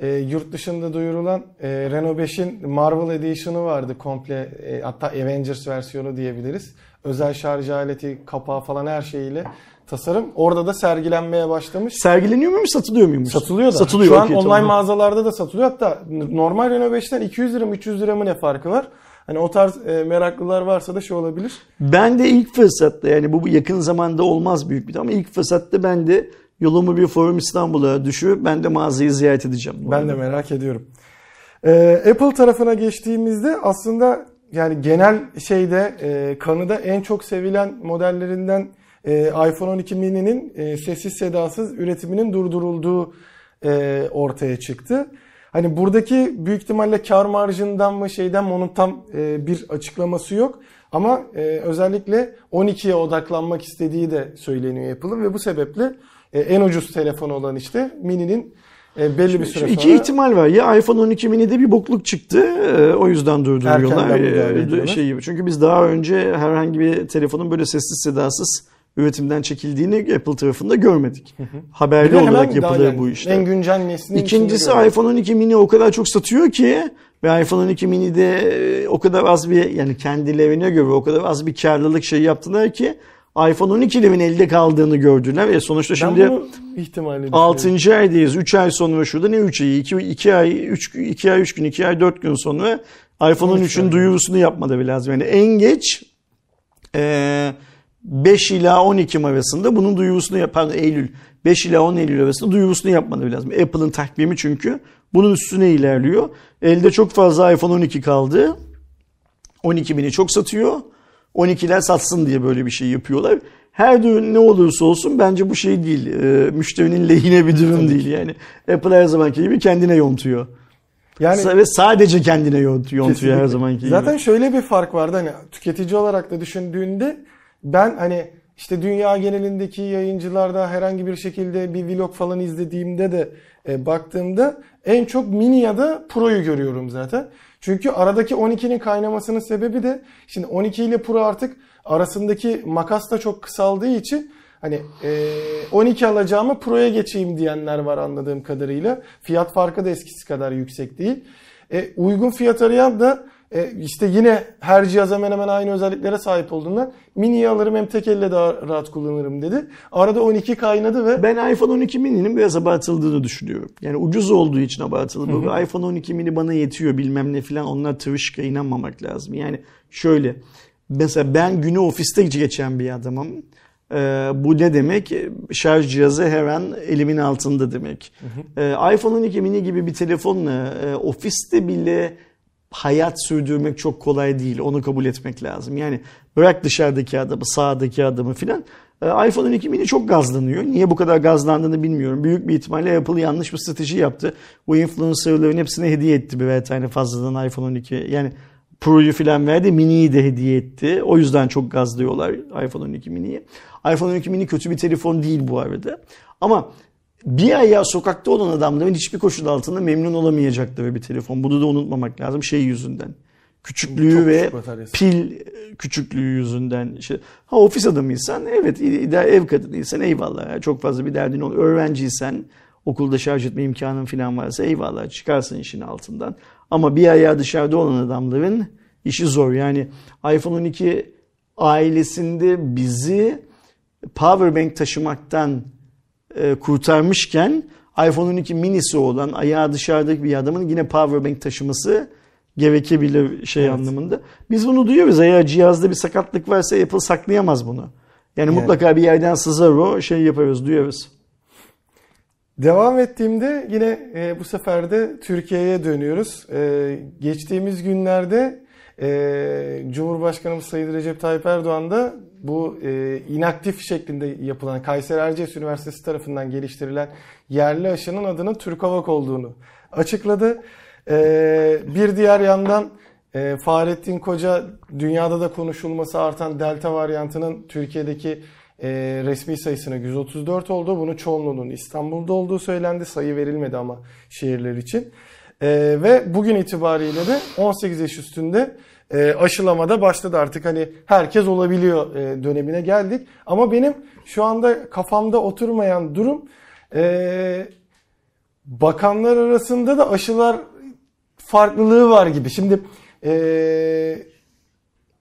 E, yurt dışında duyurulan e, Renault 5'in Marvel Edition'ı vardı komple e, hatta Avengers versiyonu diyebiliriz. Özel şarj aleti, kapağı falan her şeyiyle tasarım. Orada da sergilenmeye başlamış. Sergileniyor muymuş, satılıyor muymuş? Satılıyor da. Satılıyor. Şu an okay, online tamam. mağazalarda da satılıyor. Hatta normal Renault 5'ten 200 lira mı 300 lira mı ne farkı var? Hani o tarz e, meraklılar varsa da şey olabilir. Ben de ilk fırsatta yani bu yakın zamanda olmaz büyük bir ama ilk fırsatta ben de yolumu bir Forum İstanbul'a düşürüp ben de mağazayı ziyaret edeceğim. Ben arada. de merak ediyorum. Ee, Apple tarafına geçtiğimizde aslında yani genel şeyde e, kanıda en çok sevilen modellerinden e, iPhone 12 mini'nin e, sessiz sedasız üretiminin durdurulduğu e, ortaya çıktı. Hani buradaki büyük ihtimalle kar marjından mı şeyden mi onun tam e, bir açıklaması yok. Ama e, özellikle 12'ye odaklanmak istediği de söyleniyor Apple'ın ve bu sebeple e, en ucuz telefon olan işte mini'nin e, belli bir süre sonra... İki ihtimal var. Ya iPhone 12 mini'de bir bokluk çıktı. E, o yüzden durduruyorlar. E, şey gibi. Çünkü biz daha önce herhangi bir telefonun böyle sessiz sedasız üretimden çekildiğini Apple tarafında görmedik. Hı hı. Haberli olarak yapılıyor yani, bu işler. En güncel neslinin İkincisi iPhone 12 mini o kadar çok satıyor ki ve iPhone 12 mini'de o kadar az bir yani kendilerine göre o kadar az bir karlılık şey yaptılar ki iPhone 12'lerin elde kaldığını gördüler ve sonuçta şimdi ihtimalini 6. aydayız. 3 ay sonra şurada ne 3 ayı? 2, 2 ay 3 2 ay 3 gün 2 ay 4 gün sonra iPhone 13 13'ün ay. duyurusunu yapmaları lazım. Yani en geç e, 5 ila 10 Ekim arasında bunun duyurusunu yapan Eylül 5 ila 10 Eylül arasında duyurusunu yapmaları lazım. Apple'ın takvimi çünkü bunun üstüne ilerliyor. Elde çok fazla iPhone 12 kaldı. 12 bini çok satıyor. 12'ler satsın diye böyle bir şey yapıyorlar. Her düğün ne olursa olsun bence bu şey değil. E, müşterinin lehine bir durum değil yani. Apple her zamanki gibi kendine yontuyor. Yani ve sadece kendine yontuyor, yontuyor her Kesinlikle. zamanki gibi. Zaten şöyle bir fark vardı hani tüketici olarak da düşündüğünde ben hani işte dünya genelindeki yayıncılarda herhangi bir şekilde bir vlog falan izlediğimde de e, baktığımda en çok mini ya da pro'yu görüyorum zaten. Çünkü aradaki 12'nin kaynamasının sebebi de şimdi 12 ile pro artık arasındaki makas da çok kısaldığı için hani e, 12 alacağımı pro'ya geçeyim diyenler var anladığım kadarıyla. Fiyat farkı da eskisi kadar yüksek değil. E, uygun fiyat arayan da e, işte yine her cihaz hemen hemen aynı özelliklere sahip olduğundan mini'yi alırım hem tek elle daha rahat kullanırım dedi. Arada 12 kaynadı ve Ben iPhone 12 mini'nin biraz abartıldığını düşünüyorum. Yani ucuz olduğu için abartılı. Bu iPhone 12 mini bana yetiyor bilmem ne filan onlar tırışka inanmamak lazım. Yani şöyle mesela ben günü ofiste geçen bir adamım. Ee, bu ne demek? Şarj cihazı her an elimin altında demek. Ee, iPhone 12 mini gibi bir telefonla e, ofiste bile hayat sürdürmek çok kolay değil. Onu kabul etmek lazım. Yani bırak dışarıdaki adamı, sağdaki adamı filan. Ee, iPhone 12 mini çok gazlanıyor. Niye bu kadar gazlandığını bilmiyorum. Büyük bir ihtimalle Apple yanlış bir strateji yaptı. Bu influencerların hepsine hediye etti birer tane fazladan iPhone 12. Yani Pro'yu filan verdi, mini'yi de hediye etti. O yüzden çok gazlıyorlar iPhone 12 mini'yi. iPhone 12 mini kötü bir telefon değil bu arada. Ama bir ayağı sokakta olan adamların hiçbir koşul altında memnun olamayacakları bir telefon. Bunu da unutmamak lazım şey yüzünden. Küçüklüğü Çok ve küçük pil küçüklüğü yüzünden. İşte, ha ofis adamıysan evet ev kadınıysan eyvallah. Çok fazla bir derdin olur. Öğrenciysen okulda şarj etme imkanın falan varsa eyvallah çıkarsın işin altından. Ama bir ayağı dışarıda olan adamların işi zor. Yani iPhone 12 ailesinde bizi powerbank taşımaktan e, kurtarmışken iPhone 12 minisi olan ayağı dışarıdaki bir adamın yine powerbank taşıması gerekebilir şey Evet. anlamında. Biz bunu duyuyoruz. Eğer cihazda bir sakatlık varsa Apple saklayamaz bunu. Yani, Yani. mutlaka bir yerden sızar o şey yaparız duyuyoruz. Devam ettiğimde yine e, bu sefer de Türkiye'ye dönüyoruz. E, geçtiğimiz günlerde e, Cumhurbaşkanımız Sayın Recep Tayyip Erdoğan da bu e, inaktif şeklinde yapılan Kayseri Erciyes Üniversitesi tarafından geliştirilen yerli aşının adının Türkovak olduğunu açıkladı. E, bir diğer yandan e, Fahrettin Koca dünyada da konuşulması artan Delta varyantının Türkiye'deki e, resmi sayısının 134 olduğu, bunun çoğunluğunun İstanbul'da olduğu söylendi. Sayı verilmedi ama şehirler için. E, ve bugün itibariyle de 18 yaş üstünde e, aşılamada başladı artık hani herkes olabiliyor e, dönemine geldik. Ama benim şu anda kafamda oturmayan durum e, bakanlar arasında da aşılar farklılığı var gibi. Şimdi e,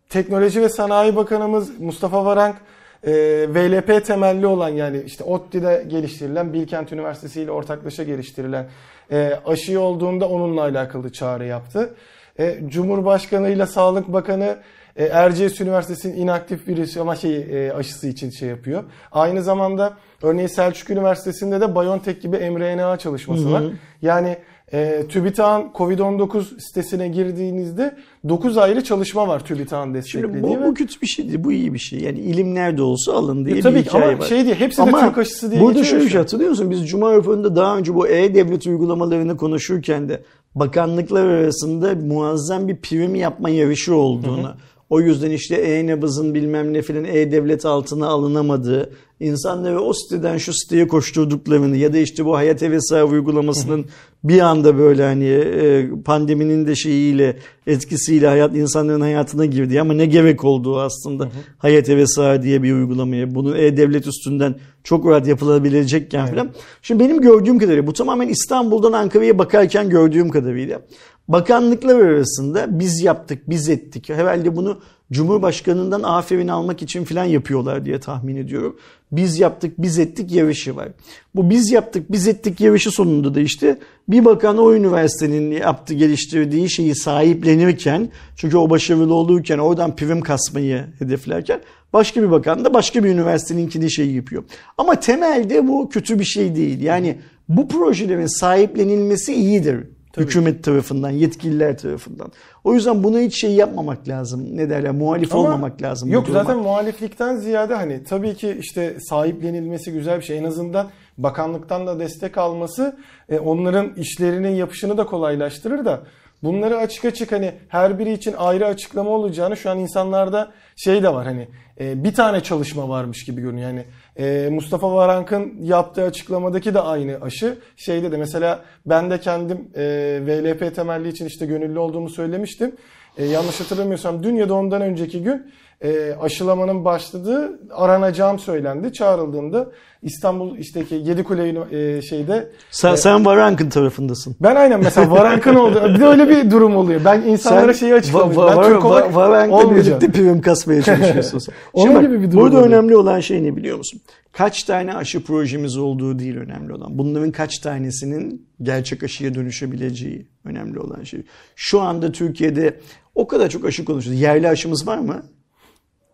Teknoloji ve Sanayi Bakanımız Mustafa Varank e, VLP temelli olan yani işte ODTÜ'de geliştirilen Bilkent Üniversitesi ile ortaklaşa geliştirilen e, aşı olduğunda onunla alakalı çağrı yaptı. E, Cumhurbaşkanı ile Sağlık Bakanı e, Erciyes Üniversitesi'nin inaktif virüs ama şey e, aşısı için şey yapıyor. Aynı zamanda örneğin Selçuk Üniversitesi'nde de BioNTech gibi mRNA çalışması var. Yani e, TÜBİTAK'ın COVID-19 sitesine girdiğinizde 9 ayrı çalışma var TÜBİTAK'ın desteklediği. Şimdi bu, ve- bu kötü bir şey değil. Bu iyi bir şey. Yani ilim nerede olsa alın diye E, bir tabii ki hikaye ama var. şey diye hepsi de Türk aşısı diye Burada şöyle bir şey hatırlıyor musun? Biz Cuma raporunda daha önce bu e-devlet uygulamalarını konuşurken de bakanlıklar arasında muazzam bir prim yapma yarışı olduğunu, o yüzden işte e-nabızın bilmem ne filan e-devlet altına alınamadığı, insanları o siteden şu siteye koşturduklarını ya da işte bu hayat hevesi uygulamasının bir anda böyle hani e, pandeminin de şeyiyle etkisiyle hayat insanların hayatına girdi. Ama ne gerek olduğu aslında hayat hevesi diye bir uygulamaya bunu e-devlet üstünden çok rahat yapılabilecekken falan. Şimdi benim gördüğüm kadarıyla bu tamamen İstanbul'dan Ankara'ya bakarken gördüğüm kadarıyla bakanlıklar arasında biz yaptık, biz ettik. Herhalde bunu Cumhurbaşkanından aferin almak için falan yapıyorlar diye tahmin ediyorum. Biz yaptık, biz ettik yarışı var. Bu biz yaptık, biz ettik yarışı sonunda da işte bir bakan o üniversitenin yaptığı, geliştirdiği şeyi sahiplenirken, çünkü o başarılı olurken oradan prim kasmayı hedeflerken başka bir bakan da başka bir üniversiteninkini şey yapıyor. Ama temelde bu kötü bir şey değil. Yani bu projelerin sahiplenilmesi iyidir. Tabii. Hükümet tarafından, yetkililer tarafından. O yüzden buna hiç şey yapmamak lazım. Ne derler? Muhalif Ama olmamak lazım. Yok zaten muhaliflikten ziyade hani tabii ki işte sahiplenilmesi güzel bir şey. En azından bakanlıktan da destek alması e, onların işlerinin yapışını da kolaylaştırır da bunları açık açık hani her biri için ayrı açıklama olacağını şu an insanlarda şey de var hani e, bir tane çalışma varmış gibi görünüyor. Yani e, Mustafa Varank'ın yaptığı açıklamadaki de aynı aşı. Şeyde de mesela ben de kendim e, VLP temelli için işte gönüllü olduğumu söylemiştim. E, yanlış hatırlamıyorsam dün ya da ondan önceki gün e, aşılamanın başladığı aranacağım söylendi. Çağrıldığımda İstanbul işteki Yedikule e, şeyde. Sen, e, sen Varank'ın tarafındasın. Ben aynen mesela Varank'ın oldu. Bir de öyle bir durum oluyor. Ben insanlara sen, şeyi açıklamışım. Va, va, ben Türk olarak Varank'la birlikte prim kasmaya çalışıyorsun. Onun Şimdi gibi bir durum Burada oluyor. önemli olan şey ne biliyor musun? Kaç tane aşı projemiz olduğu değil önemli olan. Bunların kaç tanesinin gerçek aşıya dönüşebileceği önemli olan şey. Şu anda Türkiye'de o kadar çok aşı konuşuyoruz. Yerli aşımız var mı?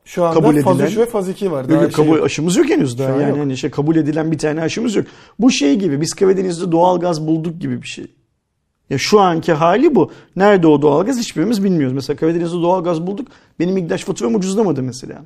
Şu anda kabul faz edilen, 3 ve faz 2 var. Daha yok, şey kabul, yok. aşımız yok henüz daha. Yani yok. hani şey kabul edilen bir tane aşımız yok. Bu şey gibi biz Karadeniz'de doğal gaz bulduk gibi bir şey. Ya şu anki hali bu. Nerede o doğal gaz hiçbirimiz bilmiyoruz. Mesela Karadeniz'de doğal gaz bulduk. Benim İgdaş faturam ucuzlamadı mesela.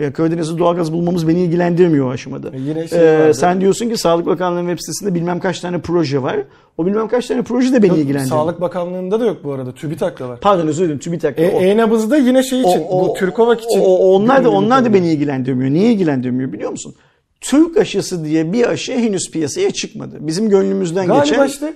Ya Karadeniz'de doğalgaz bulmamız beni ilgilendirmiyor o aşamada. E yine şey ee, sen diyorsun ki Sağlık Bakanlığı'nın web sitesinde bilmem kaç tane proje var. O bilmem kaç tane proje de beni yok, ilgilendiriyor. Sağlık Bakanlığı'nda da yok bu arada. TÜBİTAK'ta var. Pardon özür dilerim TÜBİTAK'ta. E, E-nabızda yine şey için. O, o, bu Türkovak için. O, onlar da onlar da beni ilgilendirmiyor. Niye ilgilendirmiyor biliyor musun? Türk aşısı diye bir aşı henüz piyasaya çıkmadı. Bizim gönlümüzden Galiba geçen... Galiba işte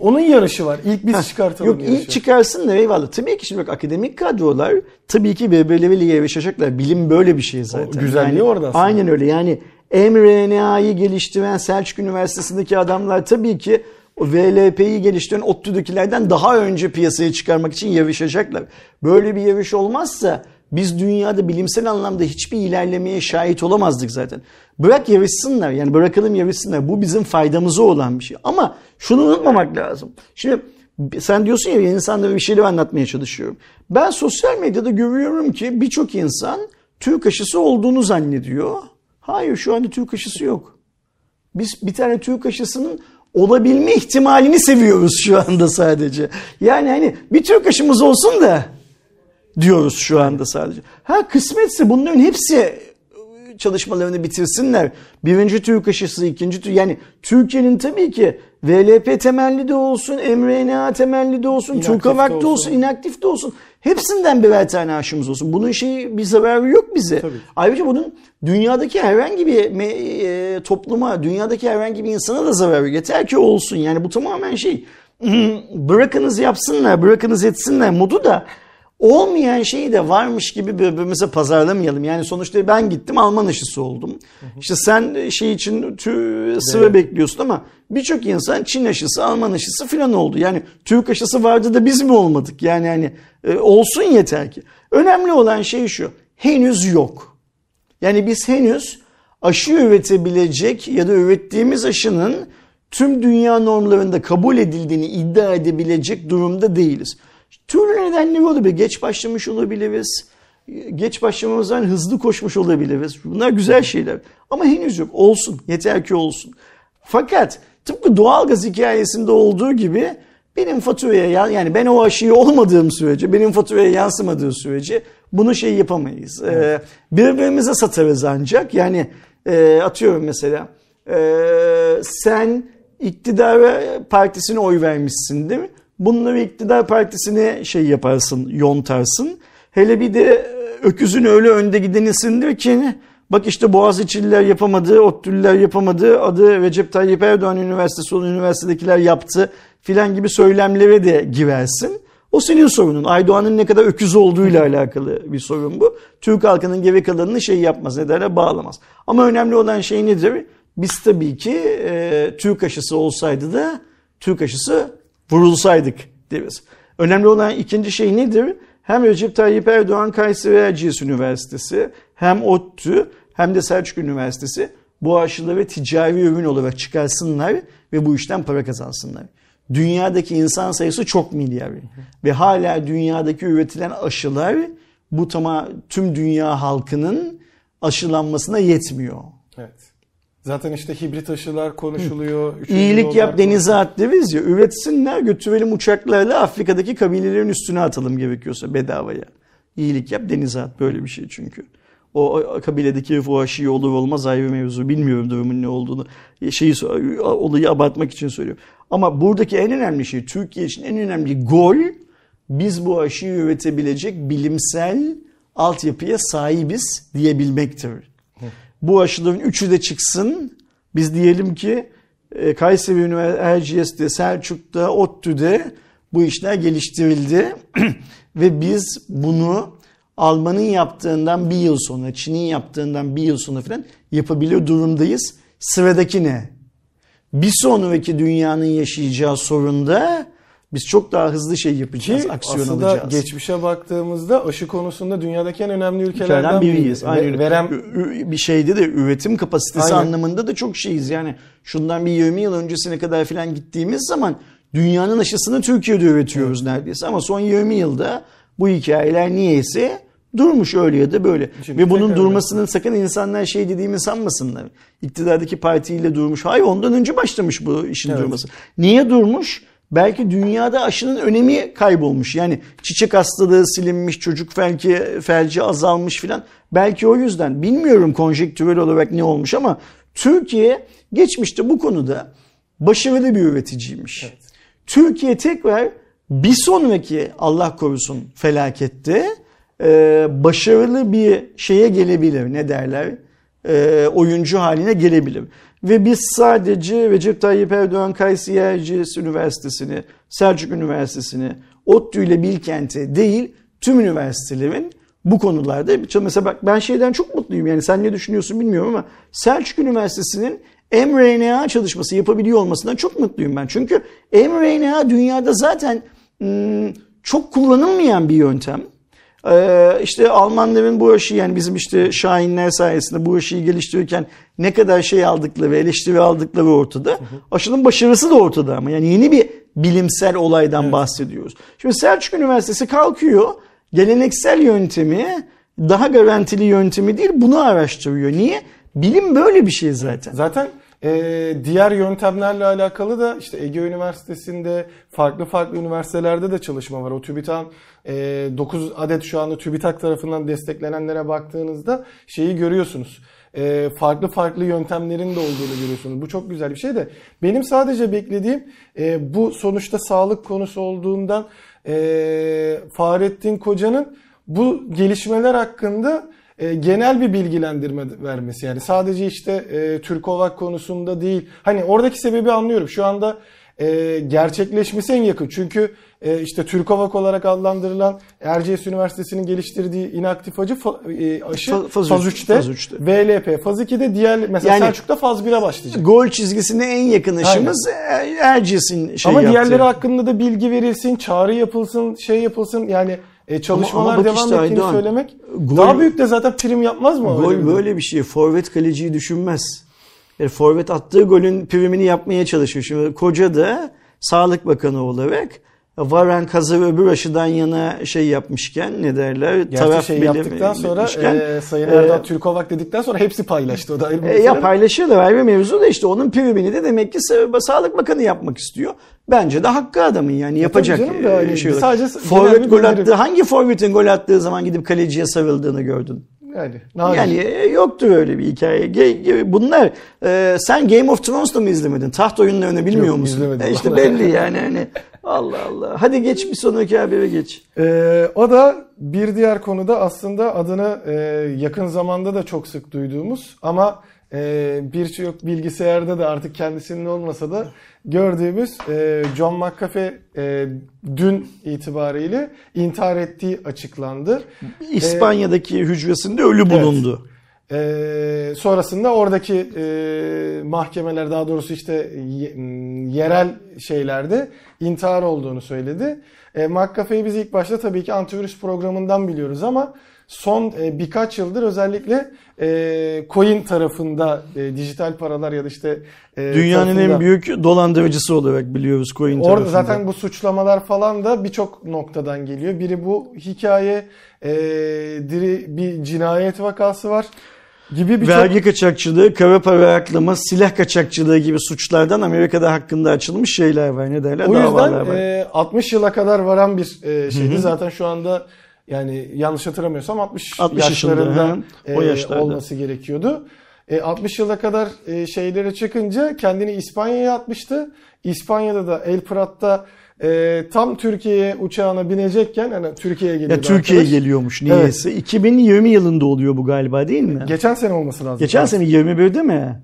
onun yarışı var. İlk biz çıkartalım Yok yarışı. ilk çıkarsın da eyvallah. Tabii ki şimdi bak akademik kadrolar tabii ki birbirleriyle yarışacaklar. Bilim böyle bir şey zaten. O güzelliği yani, orada aslında. Aynen öyle. Yani mRNA'yı geliştiren Selçuk Üniversitesi'ndeki adamlar tabii ki o VLP'yi geliştiren ODTÜ'dekilerden daha önce piyasaya çıkarmak için yarışacaklar. Böyle bir yarış olmazsa biz dünyada bilimsel anlamda hiçbir ilerlemeye şahit olamazdık zaten. Bırak yarışsınlar yani bırakalım yarışsınlar. Bu bizim faydamıza olan bir şey. Ama şunu unutmamak lazım. Şimdi sen diyorsun ya insanlara bir şeyler anlatmaya çalışıyorum. Ben sosyal medyada görüyorum ki birçok insan Türk aşısı olduğunu zannediyor. Hayır şu anda Türk aşısı yok. Biz bir tane Türk aşısının olabilme ihtimalini seviyoruz şu anda sadece. Yani hani bir Türk aşımız olsun da diyoruz şu anda sadece. Ha kısmetse bunların hepsi çalışmalarını bitirsinler. Birinci Türk aşısı, ikinci Türk yani Türkiye'nin tabii ki VLP temelli de olsun, mRNA temelli de olsun, Turkavak da olsun, olsun, inaktif de olsun. Hepsinden birer tane aşımız olsun. Bunun şeyi bir zararı yok bize. Tabii. Ayrıca bunun dünyadaki herhangi bir e, topluma, dünyadaki herhangi bir insana da zararı yeter ki olsun. Yani bu tamamen şey bırakınız yapsınlar, bırakınız etsinler modu da olmayan şeyi de varmış gibi birbirimize pazarlamayalım. Yani sonuçta ben gittim Alman aşısı oldum. Hı hı. İşte sen şey için tü, sıra evet. bekliyorsun ama birçok insan Çin aşısı, Alman aşısı falan oldu. Yani Türk aşısı vardı da biz mi olmadık? Yani hani e, olsun yeter ki. Önemli olan şey şu. Henüz yok. Yani biz henüz aşı üretebilecek ya da ürettiğimiz aşının tüm dünya normlarında kabul edildiğini iddia edebilecek durumda değiliz. Türlü nedenleri olabilir. Geç başlamış olabiliriz. Geç başlamamızdan hızlı koşmuş olabiliriz. Bunlar güzel şeyler. Ama henüz yok. Olsun. Yeter ki olsun. Fakat tıpkı doğalgaz hikayesinde olduğu gibi benim faturaya yani ben o aşıyı olmadığım sürece, benim faturaya yansımadığı sürece bunu şey yapamayız. Evet. Ee, birbirimize satarız ancak. Yani e, atıyorum mesela e, sen iktidar partisine oy vermişsin değil mi? Bunları iktidar partisine şey yaparsın, yontarsın. Hele bir de e, öküzün öyle önde gidenisindir ki bak işte Boğaziçi'liler yapamadı, ODTÜ'lüler yapamadı, adı Recep Tayyip Erdoğan Üniversitesi olan üniversitedekiler yaptı filan gibi söylemlere de girersin. O senin sorunun. Aydoğan'ın ne kadar öküz olduğuyla alakalı bir sorun bu. Türk halkının geri kalanını şey yapmaz, ne derler bağlamaz. Ama önemli olan şey nedir? Biz tabii ki e, Türk aşısı olsaydı da Türk aşısı vurulsaydık deriz. Önemli olan ikinci şey nedir? Hem Recep Tayyip Erdoğan Kayseri Erciyes Üniversitesi hem ODTÜ hem de Selçuk Üniversitesi bu aşıları ticari ürün olarak çıkarsınlar ve bu işten para kazansınlar. Dünyadaki insan sayısı çok milyar ve hala dünyadaki üretilen aşılar bu tamam tüm dünya halkının aşılanmasına yetmiyor. Evet. Zaten işte hibrit aşılar konuşuluyor. İyilik yap denize at deriz ya. Üretsinler götürelim uçaklarla Afrika'daki kabilelerin üstüne atalım gerekiyorsa bedavaya. İyilik yap denize at böyle bir şey çünkü. O, o kabiledeki herif o aşıyı olur olmaz ayrı mevzu. Bilmiyorum durumun ne olduğunu. Şeyi, olayı abartmak için söylüyorum. Ama buradaki en önemli şey Türkiye için en önemli gol biz bu aşıyı üretebilecek bilimsel altyapıya sahibiz diyebilmektir. Bu aşıların üçü de çıksın. Biz diyelim ki e, Kayseri Üniversitesi, Erciyes'te, Selçuk'ta, ODTÜ'de bu işler geliştirildi. Ve biz bunu Alman'ın yaptığından bir yıl sonra, Çin'in yaptığından bir yıl sonra falan yapabilir durumdayız. Sıradaki ne? Bir sonraki dünyanın yaşayacağı sorunda biz çok daha hızlı şey yapacağız, Ki aksiyon aslında alacağız. geçmişe baktığımızda aşı konusunda dünyadaki en önemli ülkelerden ülkelerden biriyiz. Ve- öyle. Verem bir şeyde de üretim kapasitesi Aynen. anlamında da çok şeyiz. Yani şundan bir 20 yıl öncesine kadar falan gittiğimiz zaman dünyanın aşısını Türkiye'de üretiyoruz neredeyse. Ama son 20 yılda bu hikayeler niyeyse durmuş öyle ya da böyle. Şimdi Ve bunun durmasının sakın insanlar şey dediğimi sanmasınlar. İktidardaki partiyle durmuş. Hayır ondan önce başlamış bu işin Evet. durması. Niye durmuş? Belki dünyada aşının önemi kaybolmuş. Yani çiçek hastalığı silinmiş, çocuk felci, felci azalmış filan. Belki o yüzden bilmiyorum konjektürel olarak ne olmuş ama Türkiye geçmişte bu konuda başarılı bir üreticiymiş. Türkiye tekrar bir sonraki Allah korusun felakette e, başarılı bir şeye gelebilir. Ne derler? E, oyuncu haline gelebilir. Ve biz sadece Recep Tayyip Erdoğan Kayseri Üniversitesi'ni, Selçuk Üniversitesi'ni, ODTÜ ile Bilkent'i değil tüm üniversitelerin bu konularda mesela bak ben şeyden çok mutluyum yani sen ne düşünüyorsun bilmiyorum ama Selçuk Üniversitesi'nin mRNA çalışması yapabiliyor olmasından çok mutluyum ben. Çünkü mRNA dünyada zaten hmm, çok kullanılmayan bir yöntem. Ee, işte Almanların bu aşıyı yani bizim işte Şahinler sayesinde bu aşıyı geliştirirken ne kadar şey aldıkları, eleştiri aldıkları ortada. Aşının başarısı da ortada ama yani yeni bir bilimsel olaydan bahsediyoruz. Şimdi Selçuk Üniversitesi kalkıyor geleneksel yöntemi daha garantili yöntemi değil bunu araştırıyor. Niye? Bilim böyle bir şey zaten. Zaten e, diğer yöntemlerle alakalı da işte Ege Üniversitesi'nde farklı farklı üniversitelerde de çalışma var. O TÜBİTAK'ın e, 9 adet şu anda TÜBİTAK tarafından desteklenenlere baktığınızda şeyi görüyorsunuz. E, farklı farklı yöntemlerin de olduğunu görüyorsunuz. Bu çok güzel bir şey de. Benim sadece beklediğim e, bu sonuçta sağlık konusu olduğundan e, Fahrettin Koca'nın bu gelişmeler hakkında e, genel bir bilgilendirme vermesi. Yani sadece işte e, Türkovak konusunda değil. Hani oradaki sebebi anlıyorum. Şu anda e, gerçekleşmesi en yakın. Çünkü e, işte Türkovak olarak adlandırılan Erciyes Üniversitesi'nin geliştirdiği inaktif acı fa- e, aşı Fa- faz faz, üç- 3'te, faz üçte. VLP, faz 2'de diğer mesela Yani- Selçuk'ta faz 1'e başlayacak. Gol çizgisine en yakın aşımız Er- Erciyes'in şey Ama yaptığı. diğerleri hakkında da bilgi verilsin, çağrı yapılsın, şey yapılsın. Yani e, çalışmalar ama bak devam işte ettiğini Aydoğan, söylemek gol- daha büyük de zaten prim yapmaz mı? Gol böyle bir şey. Forvet kaleciyi düşünmez. Yani forvet attığı golün primini yapmaya çalışıyor. Şimdi Koca da Sağlık Bakanı olarak Varan Kazı öbür aşıdan yana şey yapmışken ne derler? Gerçi şey yaptıktan sonra e, Sayın e, Erdal Türkovak dedikten sonra hepsi paylaştı. O da ayrı bir E, ya paylaşıyorlar ayrı mevzu da işte onun primini de demek ki Sa- Sağlık Bakanı yapmak istiyor. Bence de hakkı adamın yani yapacak canım da hani e, şey. sadece olarak. bir Forvet gol attığı hangi forvetin gol attığı zaman gidip kaleciye sarıldığını gördün? Yani, nadir. Yani e, yoktur öyle bir hikaye. Bunlar e, sen Game of Thrones'ta mı izlemedin? Taht oyunlarını bilmiyor Yok, musun? izlemedim E işte belli yani hani. Allah Allah. Hadi geç bir sonraki habere geç. Ee, o da bir diğer konuda aslında adını e, yakın zamanda da çok sık duyduğumuz ama e, birçok bilgisayarda da artık kendisinin olmasa da gördüğümüz e, John McAfee e, dün itibariyle intihar ettiği açıklandı. İspanya'daki hücresinde ölü bulundu. Ee, sonrasında oradaki e, mahkemeler daha doğrusu işte ye- yerel şeylerde intihar olduğunu söyledi. E, McAfee'yi biz ilk başta tabii ki antivirüs programından biliyoruz ama son e, birkaç yıldır özellikle e, coin tarafında e, dijital paralar ya da işte Dünyanın tarafında- en büyük dolandırıcısı olarak biliyoruz coin Orada tarafında. zaten bu suçlamalar falan da birçok noktadan geliyor. Biri bu hikaye, diri bir cinayet vakası var gibi birçok Vergi kaçakçılığı, kara para aklama, silah kaçakçılığı gibi suçlardan Amerika'da hakkında açılmış şeyler var. Ne derler? O yüzden e, 60 yıla kadar varan bir e, şeydi. Zaten şu anda yani yanlış hatırlamıyorsam 60, 60 yaşında, yaşlarında he. O e, yaşlarda. olması gerekiyordu. E, 60 yıla kadar e, şeylere çıkınca kendini İspanya'ya atmıştı. İspanya'da da El Prat'ta e, tam Türkiye'ye uçağına binecekken hani Türkiye'ye geliyordu ya Türkiye'ye geliyormuş niyeyse. 2020 yılında oluyor bu galiba değil mi? Geçen sene olması lazım. Geçen sene 21'de mi?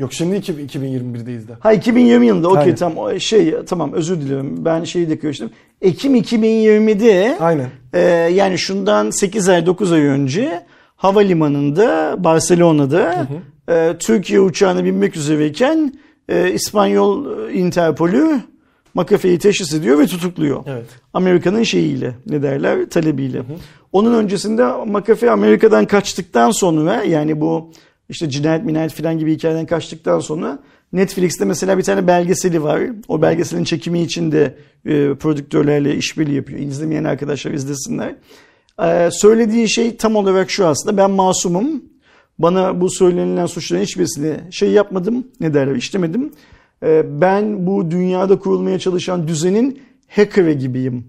Yok şimdi iki- 2021'deyiz de. Ha 2020 yılında okey Aynen. tamam O şey tamam özür dilerim ben şeyi de karıştırdım. Ekim 2020'de Aynen. e, yani şundan 8 ay 9 ay önce havalimanında Barcelona'da e, Türkiye uçağına binmek üzereyken e, İspanyol e, Interpol'ü McAfee'yi teşhis ediyor ve tutukluyor. Evet. Amerika'nın şeyiyle ne derler talebiyle. Onun öncesinde McAfee Amerika'dan kaçtıktan sonra yani bu işte cinayet minayet filan gibi hikayeden kaçtıktan sonra Netflix'te mesela bir tane belgeseli var. O belgeselin çekimi için de e, prodüktörlerle işbirliği yapıyor. İzlemeyen arkadaşlar izlesinler. Ee, söylediği şey tam olarak şu aslında. Ben masumum. Bana bu söylenilen suçların hiçbirisini şey yapmadım. Ne derler işlemedim. Ee, ben bu dünyada kurulmaya çalışan düzenin hacker'ı gibiyim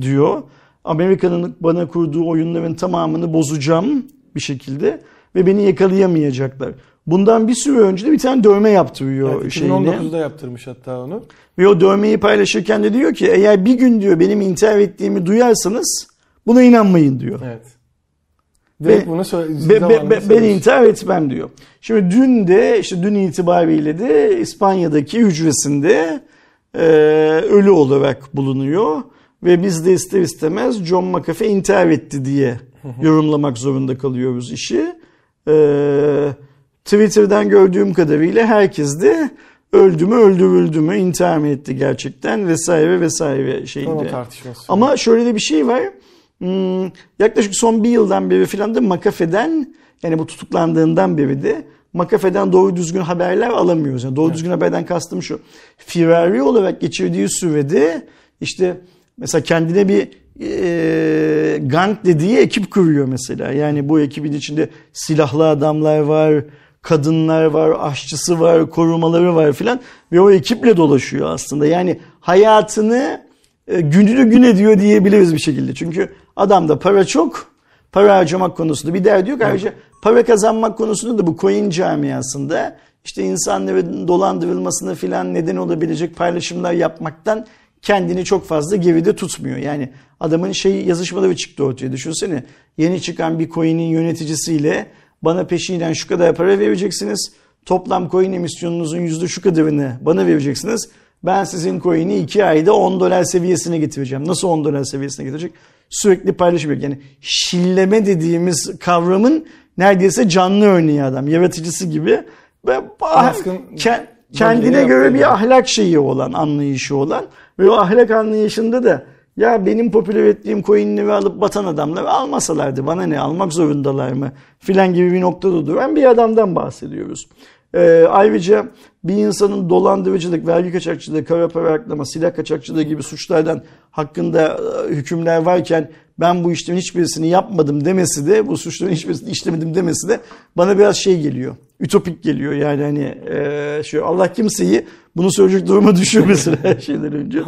diyor. Amerika'nın bana kurduğu oyunların tamamını bozacağım bir şekilde ve beni yakalayamayacaklar. Bundan bir süre önce de bir tane dövme yaptırıyor Evet, şeyine. 2019'da yaptırmış hatta onu. Ve o dövmeyi paylaşırken de diyor ki eğer bir gün diyor benim intihar ettiğimi duyarsanız buna inanmayın diyor. Evet. Direkt Be- bunu söyle, Be- be- ben intihar etmem diyor. Şimdi dün de işte dün itibariyle de İspanya'daki hücresinde e, ölü olarak bulunuyor. Ve biz de ister istemez John McAfee intihar etti diye yorumlamak zorunda kalıyoruz işi. E, Twitter'dan gördüğüm kadarıyla herkes de öldü mü öldürüldü mü intihar mı etti gerçekten vesaire vesaire şeyinde. Ama şöyle de bir şey var. Hmm, yaklaşık son bir yıldan beri filan da McAfee'den yani bu tutuklandığından beri de McAfee'den doğru düzgün haberler alamıyoruz. Yani doğru düzgün haberden kastım şu. Firari olarak geçirdiği sürede işte mesela kendine bir e, gang dediği ekip kuruyor mesela. Yani bu ekibin içinde silahlı adamlar var, kadınlar var, aşçısı var, korumaları var filan ve o ekiple dolaşıyor aslında. Yani hayatını e, gününü gün ediyor diyebiliriz bir şekilde. Çünkü adamda para çok, para harcamak konusunda bir derdi yok. Ayrıca para kazanmak konusunda da bu coin camiasında işte insanların dolandırılmasına filan neden olabilecek paylaşımlar yapmaktan kendini çok fazla geride tutmuyor. Yani adamın şey yazışmaları çıktı ortaya. Düşünsene yeni çıkan bir coin'in yöneticisiyle bana peşinen şu kadar para vereceksiniz. Toplam coin emisyonunuzun yüzde şu kadarını bana vereceksiniz. Ben sizin coin'i 2 ayda 10 dolar seviyesine getireceğim. Nasıl 10 dolar seviyesine getirecek? Sürekli paylaşım. Yani şilleme dediğimiz kavramın neredeyse canlı örneği adam. Yaratıcısı gibi. Ve Baskın- ke- kendine göre bir ahlak şeyi olan, anlayışı olan ve o ahlak anlayışında da ya benim popüler ettiğim coinleri alıp batan adamlar almasalardı bana ne almak zorundalar mı filan gibi bir noktada duran bir adamdan bahsediyoruz. Ee, ayrıca bir insanın dolandırıcılık, vergi kaçakçılığı, kara para aklama, silah kaçakçılığı gibi suçlardan hakkında e, hükümler varken ben bu işlemin hiçbirisini yapmadım demesi de bu suçların hiçbirisini işlemedim demesi de bana biraz şey geliyor. Ütopik geliyor yani hani e, şu Allah kimseyi bunu söyleyecek duruma düşürmesin her şeyden önce.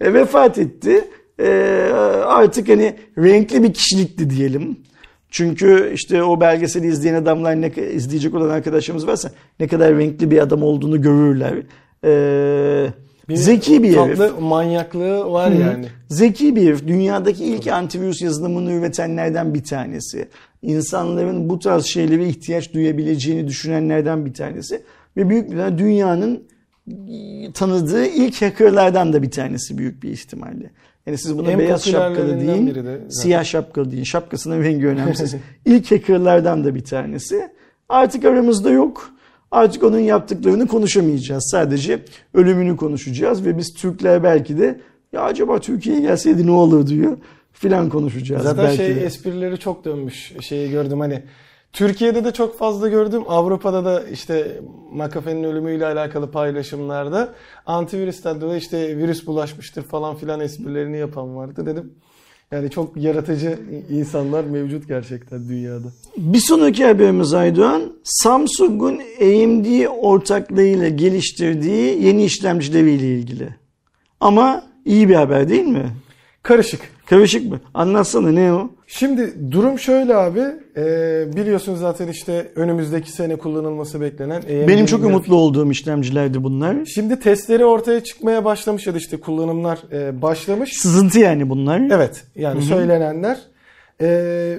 E, vefat etti. E, artık hani renkli bir kişilikti diyelim. Çünkü işte o belgeseli izleyen adamlar ne izleyecek olan arkadaşlarımız varsa ne kadar renkli bir adam olduğunu görürler. E, Bir zeki bir herif. Tatlı manyaklığı var yani. Zeki bir herif. Dünyadaki ilk antivirüs yazılımını üretenlerden bir tanesi. İnsanların bu tarz şeylere ihtiyaç duyabileceğini düşünenlerden bir tanesi. Ve büyük bir dünyanın tanıdığı ilk hackerlardan da bir tanesi büyük bir ihtimalle. Yani siz buna En beyaz şapkalı deyin, de siyah şapkalı deyin. Şapkasının rengi önemsiz. İlk hackerlardan da bir tanesi. Artık aramızda yok. Artık onun yaptıklarını konuşamayacağız. Sadece ölümünü konuşacağız ve biz Türkler belki de ya acaba Türkiye'ye gelseydi ne olur diyor filan konuşacağız Zaten belki şey de. esprileri çok dönmüş. Şeyi gördüm hani Türkiye'de de çok fazla gördüm. Avrupa'da da işte McAfee'nin ölümüyle alakalı paylaşımlarda antivirüsten dolayı işte virüs bulaşmıştır falan filan esprilerini yapan vardı dedim. Yani çok yaratıcı insanlar mevcut gerçekten dünyada. Bir sonraki haberimiz Aydoğan, Samsung'un AMD ortaklığıyla geliştirdiği yeni işlemcileriyle ilgili. Ama iyi bir haber değil mi? Karışık. Karışık mı? Anlatsana ne o? Şimdi durum şöyle abi. Ee, biliyorsunuz zaten işte önümüzdeki sene kullanılması beklenen AMD'nin Benim çok grafik- umutlu olduğum işlemcilerdi bunlar. Şimdi testleri ortaya çıkmaya başlamış ya da işte kullanımlar e, başlamış. Sızıntı yani bunlar. Evet yani söylenenler. Ee,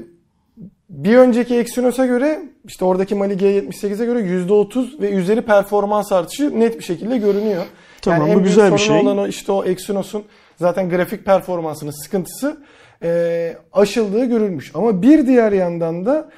bir önceki Exynos'a göre işte oradaki Mali G78'e göre %30 ve üzeri performans artışı net bir şekilde görünüyor. Tamam, en bu güzel bir şey. olan o işte o Exynos'un zaten grafik performansının sıkıntısı e, aşıldığı görülmüş. Ama bir diğer yandan da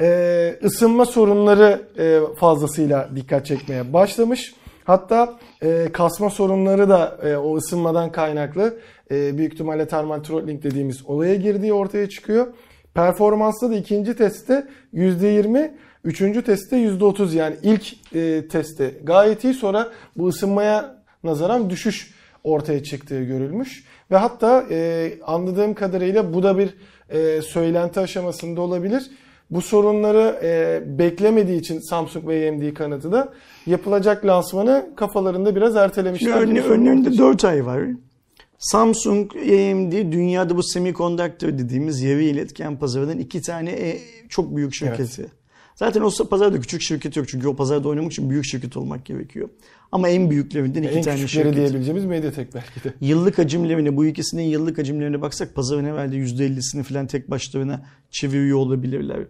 e, ısınma sorunları e, fazlasıyla dikkat çekmeye başlamış. Hatta e, kasma sorunları da e, o ısınmadan kaynaklı e, büyük ihtimalle thermal throttling dediğimiz olaya girdiği ortaya çıkıyor. Performansta da ikinci testte %20, üçüncü testte %30 yani ilk e, testte gayet iyi sonra bu ısınmaya nazaran düşüş ortaya çıktığı görülmüş. Ve hatta e, anladığım kadarıyla bu da bir e, söylenti aşamasında olabilir. Bu sorunları e, beklemediği için Samsung ve AMD kanadı da yapılacak lansmanı kafalarında biraz ertelemişler. Önünde ortaya 4 ay var. Samsung, AMD dünyada bu semiconductor dediğimiz yarı iletken pazarının iki tane e, çok büyük şirketi. Zaten o pazarda küçük şirket yok çünkü o pazarda oynamak için büyük şirket olmak gerekiyor. Ama en büyüklerinden iki En tane şirket. diyebileceğimiz Mediatek belki de. Yıllık hacimlerine, bu ikisinin yıllık hacimlerine baksak pazarın herhalde %50'sini falan tek başlarına çeviriyor olabilirler.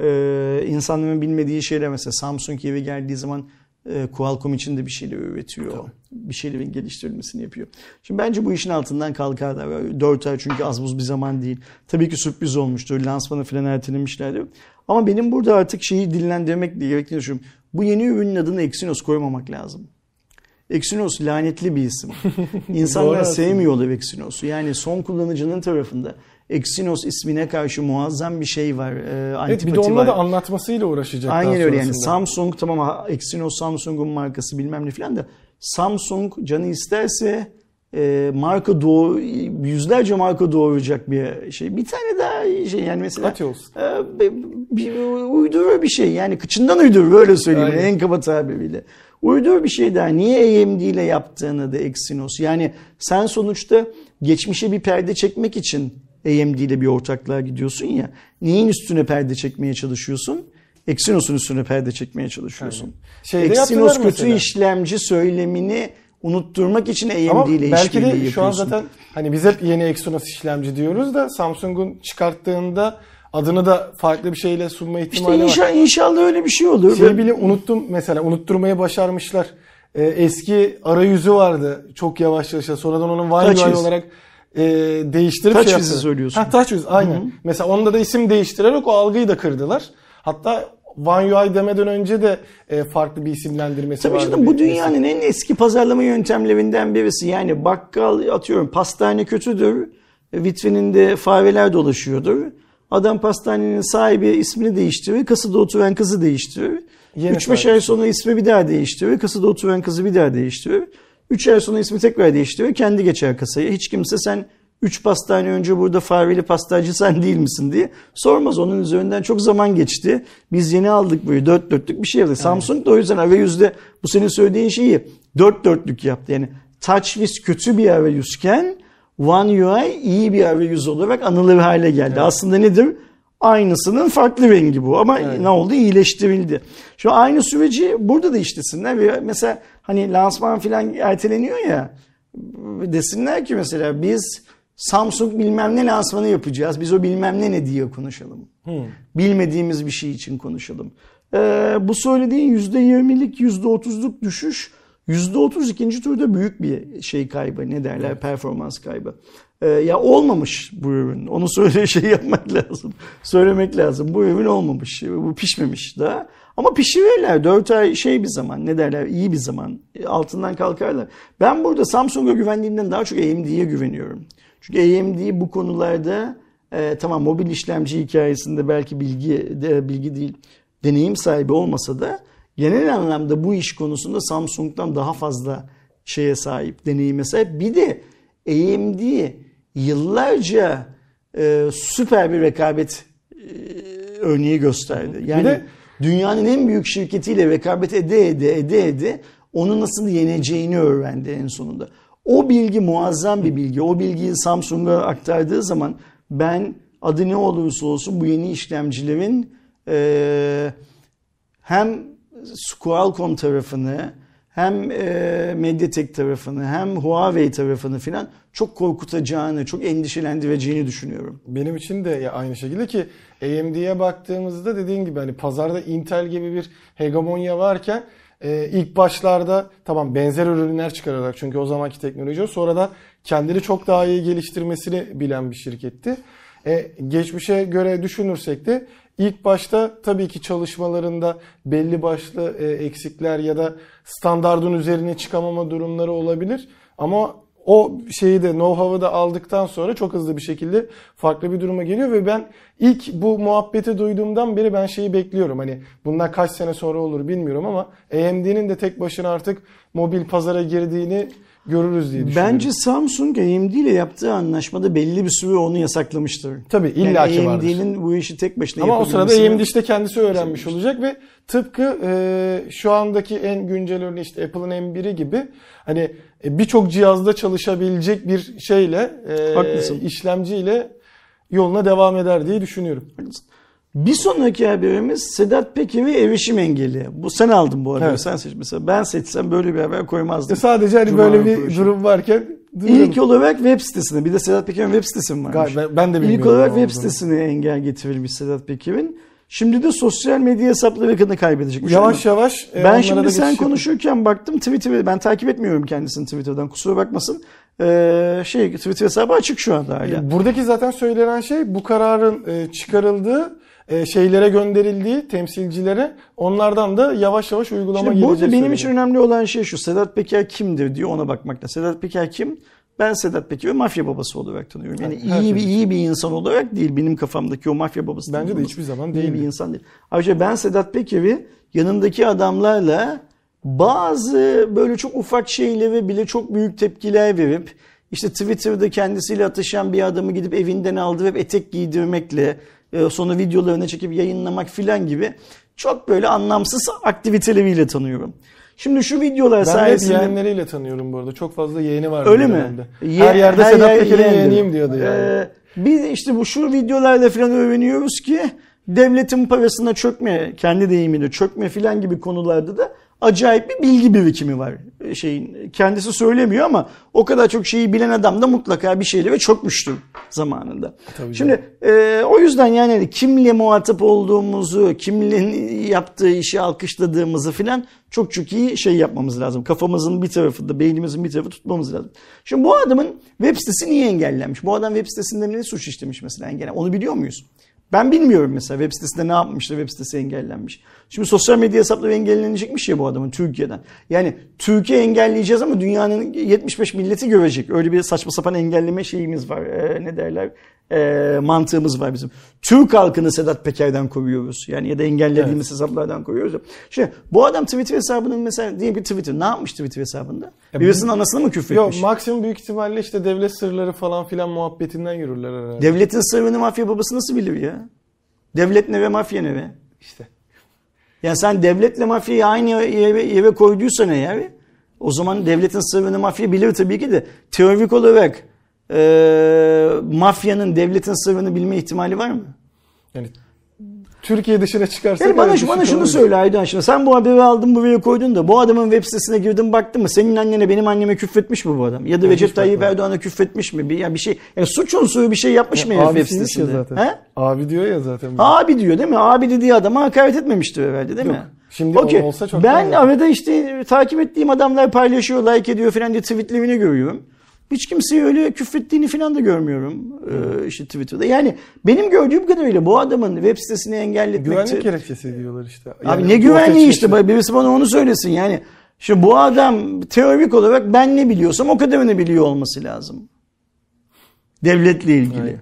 Ee, insanların bilmediği şeyler mesela Samsung eve geldiği zaman e, Qualcomm için de bir şeyler üretiyor. Bir şeylerin geliştirilmesini yapıyor. Şimdi bence bu işin altından kalkarlar. 4 ay çünkü az buz bir zaman değil. Tabii ki sürpriz olmuştur. Lansmanı falan ertelemişlerdir. Ama benim burada artık şeyi dillendirmek gerektiğini düşünüyorum. Bu yeni ürünün adını Exynos koymamak lazım. Exynos lanetli bir isim. İnsanlar sevmiyorlar Exynos'u. Yani son kullanıcının tarafında Exynos ismine karşı muazzam bir şey var. E, Evet bir de onunla var. da anlatmasıyla uğraşacaklar Aynen öyle yani. Samsung tamam Exynos Samsung'un markası bilmem ne filan da Samsung canı isterse e, marka doğu yüzlerce marka doğuracak bir şey. Bir tane daha şey yani mesela e, bir, bir uydurur bir şey yani kıçından uydurur böyle söyleyeyim Aynen. en kaba tabiriyle. Uydur bir şey daha. Niye AMD ile yaptığını da Exynos. Yani sen sonuçta geçmişe bir perde çekmek için AMD ile bir ortaklığa gidiyorsun ya. Neyin üstüne perde çekmeye çalışıyorsun? Exynos'un üstüne perde çekmeye çalışıyorsun. Şeyde Exynos kötü mesela. işlemci söylemini unutturmak için AMD Ama ile belki işbirliği de yapıyorsun. şu an zaten hani biz hep yeni Exynos işlemci diyoruz da Samsung'un çıkarttığında adını da farklı bir şeyle sunma İşte ihtimali var. inşa, inşallah öyle bir şey olur. Şey bile unuttum mesela unutturmayı başarmışlar. Ee, eski arayüzü vardı çok yavaş çalışan. Sonradan onun Wiz. olarak e, değiştirip Touch şey yaptı. söylüyorsun. Ha, Touch Wiz aynen. Mesela onda da isim değiştirerek o algıyı da kırdılar. Hatta One UI demeden önce de e, farklı bir isimlendirmesi Tabii vardı. canım bu dünyanın en eski pazarlama yöntemlerinden birisi. Yani bakkal atıyorum pastane kötüdür. Vitrininde fareler dolaşıyordur. Adam pastanenin sahibi ismini değiştirir. Kasada oturan kızı değiştirir. Yeni 3-5 sahibi. ay sonra ismi bir daha değiştirir. Kasada oturan kızı bir daha değiştirir. 3 ay sonra ismi tekrar değiştirir. Kendi geçer kasaya. Hiç kimse sen 3 pastane önce burada fareli pastacı sen değil misin diye sormaz. Onun üzerinden çok zaman geçti. Biz yeni aldık böyle dört dörtlük bir şey yaptık. Samsung da o yüzden arayüzde bu senin söylediğin şeyi dört dörtlük yaptı. Yani TouchWiz kötü bir arayüzken One UI iyi bir arayüz olarak anılır hale geldi. Aslında nedir? Aynısının farklı rengi bu ama ne oldu? İyileştirildi. Şu aynı süreci burada da işlesinler ve mesela hani lansman falan erteleniyor ya desinler ki mesela biz Samsung bilmem ne lansmanı yapacağız. Biz o bilmem ne ne diye konuşalım. Bilmediğimiz bir şey için konuşalım. Ee, bu söylediğin %20'lik %30'luk düşüş %30 ikinci turda büyük bir şey kaybı. Ne derler? Performans kaybı. Ee, ya olmamış bu ürün. Onu söyle şey yapmak lazım. Söylemek lazım. Bu ürün olmamış. Bu pişmemiş daha. Ama pişirirler. 4 ay şey bir zaman ne derler iyi bir zaman. Altından kalkarlar. Ben burada Samsung'a güvendiğimden daha çok AMD'ye güveniyorum. Çünkü AMD bu konularda e, tamam mobil işlemci hikayesinde belki bilgi de, bilgi değil deneyim sahibi olmasa da genel anlamda bu iş konusunda Samsung'dan daha fazla şeye sahip, deneyime sahip. Bir de AMD yıllarca e, süper bir rekabet e, örneği gösterdi. Yani de, dünyanın en büyük şirketiyle rekabet ede ede ede ede onu nasıl yeneceğini öğrendi en sonunda. O bilgi muazzam bir bilgi. O bilgiyi Samsung'a aktardığı zaman ben adı ne olursa olsun bu yeni işlemcilerin e, hem Qualcomm tarafını hem e, Mediatek tarafını hem Huawei tarafını filan çok korkutacağını, çok endişelendireceğini düşünüyorum. Benim için de aynı şekilde ki AMD'ye baktığımızda dediğin gibi hani pazarda Intel gibi bir hegemonya varken e, ilk başlarda tamam benzer ürünler çıkararak çünkü o zamanki teknoloji o sonradan kendini çok daha iyi geliştirmesini bilen bir şirketti. E, geçmişe göre düşünürsek de ilk başta tabii ki çalışmalarında belli başlı e, eksikler ya da standardın üzerine çıkamama durumları olabilir. Ama o şeyi de know-how'ı da aldıktan sonra çok hızlı bir şekilde farklı bir duruma geliyor ve ben ilk bu muhabbeti duyduğumdan beri ben şeyi bekliyorum. Hani bundan kaç sene sonra olur bilmiyorum ama AMD'nin de tek başına artık mobil pazara girdiğini görürüz diye düşünüyorum. Bence Samsung AMD ile yaptığı anlaşmada belli bir süre onu yasaklamıştır. Tabii illaki yani vardır. AMD'nin bu işi tek başına Ama o sırada AMD işte kendisi öğrenmiş olacak ve tıpkı e, şu andaki en güncel örneği işte Apple'ın M1'i gibi hani e, birçok cihazda çalışabilecek bir şeyle e, işlemciyle yoluna devam eder diye düşünüyorum. Haklısın. Bir sonraki haberimiz Sedat Peker ve erişim engeli. Bu sen aldın bu arada. Evet. Sen seç mesela. Ben seçsem böyle bir haber koymazdım. E sadece hani Cuma böyle bir proje. durum varken duyuyorum. İlk olarak web sitesine. Bir de Sedat Peker'in web sitesi mi varmış? Ben, ben de bilmiyorum. İlk olarak web sitesine engel getirilmiş Sedat Peker'in. Şimdi de sosyal medya hesaplarını kaybedecek. Yavaş yavaş. E, ben şimdi sen konuşurken baktım Twitter'ı ben takip etmiyorum kendisini Twitter'dan kusura bakmasın. Ee, şey Twitter hesabı açık şu anda hala. Buradaki zaten söylenen şey bu kararın e, çıkarıldığı e, şeylere gönderildiği temsilcilere onlardan da yavaş yavaş uygulama Şimdi geleceği Burada benim için önemli olan şey şu. Sedat Peker kimdir diyor ona bakmakta. Sedat Peker kim? Ben Sedat Peker'i mafya babası olarak tanıyorum. Yani Her iyi bir iyi bir insan olarak değil benim kafamdaki o mafya babası. Bence de hiçbir zaman değil. İyi bir insan değil. Ayrıca ben Sedat Peker'i yanındaki adamlarla bazı böyle çok ufak şeyleri bile çok büyük tepkiler verip işte Twitter'da kendisiyle atışan bir adamı gidip evinden aldırıp etek giydirmekle sonra videolarını çekip yayınlamak filan gibi çok böyle anlamsız aktiviteleriyle tanıyorum. Şimdi şu videolar ben sayesinde... Ben yeğenleriyle tanıyorum bu arada. Çok fazla yeğeni var. Öyle mi? Ye- her yerde her Sedat Peker'in yeğeniyim diyordu yani. Ee, biz işte bu şu videolarla filan öğreniyoruz ki devletin parasına çökme, kendi deyimiyle çökme filan gibi konularda da acayip bir bilgi birikimi var. Şeyin kendisi söylemiyor ama o kadar çok şeyi bilen adam da mutlaka bir şeyle ve çökmüştür zamanında. Tabii Şimdi e, o yüzden yani kimle muhatap olduğumuzu, kimle yaptığı işi alkışladığımızı filan çok çok iyi şey yapmamız lazım. Kafamızın bir tarafında, beynimizin bir tarafı tutmamız lazım. Şimdi bu adamın web sitesi niye engellenmiş? Bu adam web sitesinde ne suç işlemiş mesela engellen? Onu biliyor muyuz? Ben bilmiyorum mesela web sitesinde ne yapmıştı web sitesi engellenmiş. Şimdi sosyal medya hesapları engellenecekmiş ya bu adamın Türkiye'den. Yani Türkiye engelleyeceğiz ama dünyanın 75 milleti görecek. Öyle bir saçma sapan engelleme şeyimiz var. Ee, ne derler? Ee, mantığımız var bizim. Türk halkını Sedat Peker'den koruyoruz. Yani ya da engellediğimiz evet. hesaplardan koruyoruz. Şimdi bu adam Twitter hesabının mesela diye bir Twitter ne yapmış Twitter hesabında? Ya Birisinin anasını mı küfretmiş? Yok maksimum büyük ihtimalle işte devlet sırları falan filan muhabbetinden yürürler herhalde. Devletin sırrını mafya babası nasıl bilir ya? Devlet ne ve mafya ne ve? İşte. Yani sen devletle mafyayı aynı yere, yere koyduysan eğer o zaman devletin sırrını mafya bilir tabii ki de teorik olarak e, mafyanın devletin sırrını bilme ihtimali var mı? Yani Türkiye dışına çıkarsak... Yani bana, bana şunu söyle Aydan şimdi. Sen bu haberi aldın buraya koydun da bu adamın web sitesine girdin baktın mı? Senin annene benim anneme küfretmiş mi bu adam? Ya da yani Recep Tayyip Erdoğan'a küfretmiş mi? Bir, yani bir şey, yani suç unsuru bir şey yapmış ya, mı herif web sitesinde? Zaten. He? Abi diyor ya zaten. Abi diyor değil mi? Abi dediği adama hakaret etmemiştir herhalde değil Yok. mi? Şimdi okay. olsa çok Ben arada işte takip ettiğim adamlar paylaşıyor, like ediyor falan diye tweetlerini görüyorum. Hiç kimseyi öyle küfrettiğini falan da görmüyorum ee, işte Twitter'da. Yani benim gördüğüm kadarıyla bu adamın web sitesini engelletmek... Güvenlik gerekçesi diyorlar işte. Abi Yani ne ortaya güvenliği işte birisi bana onu söylesin yani. Şimdi bu adam teorik olarak ben ne biliyorsam o kadarını biliyor olması lazım. Devletle ilgili. Aynen.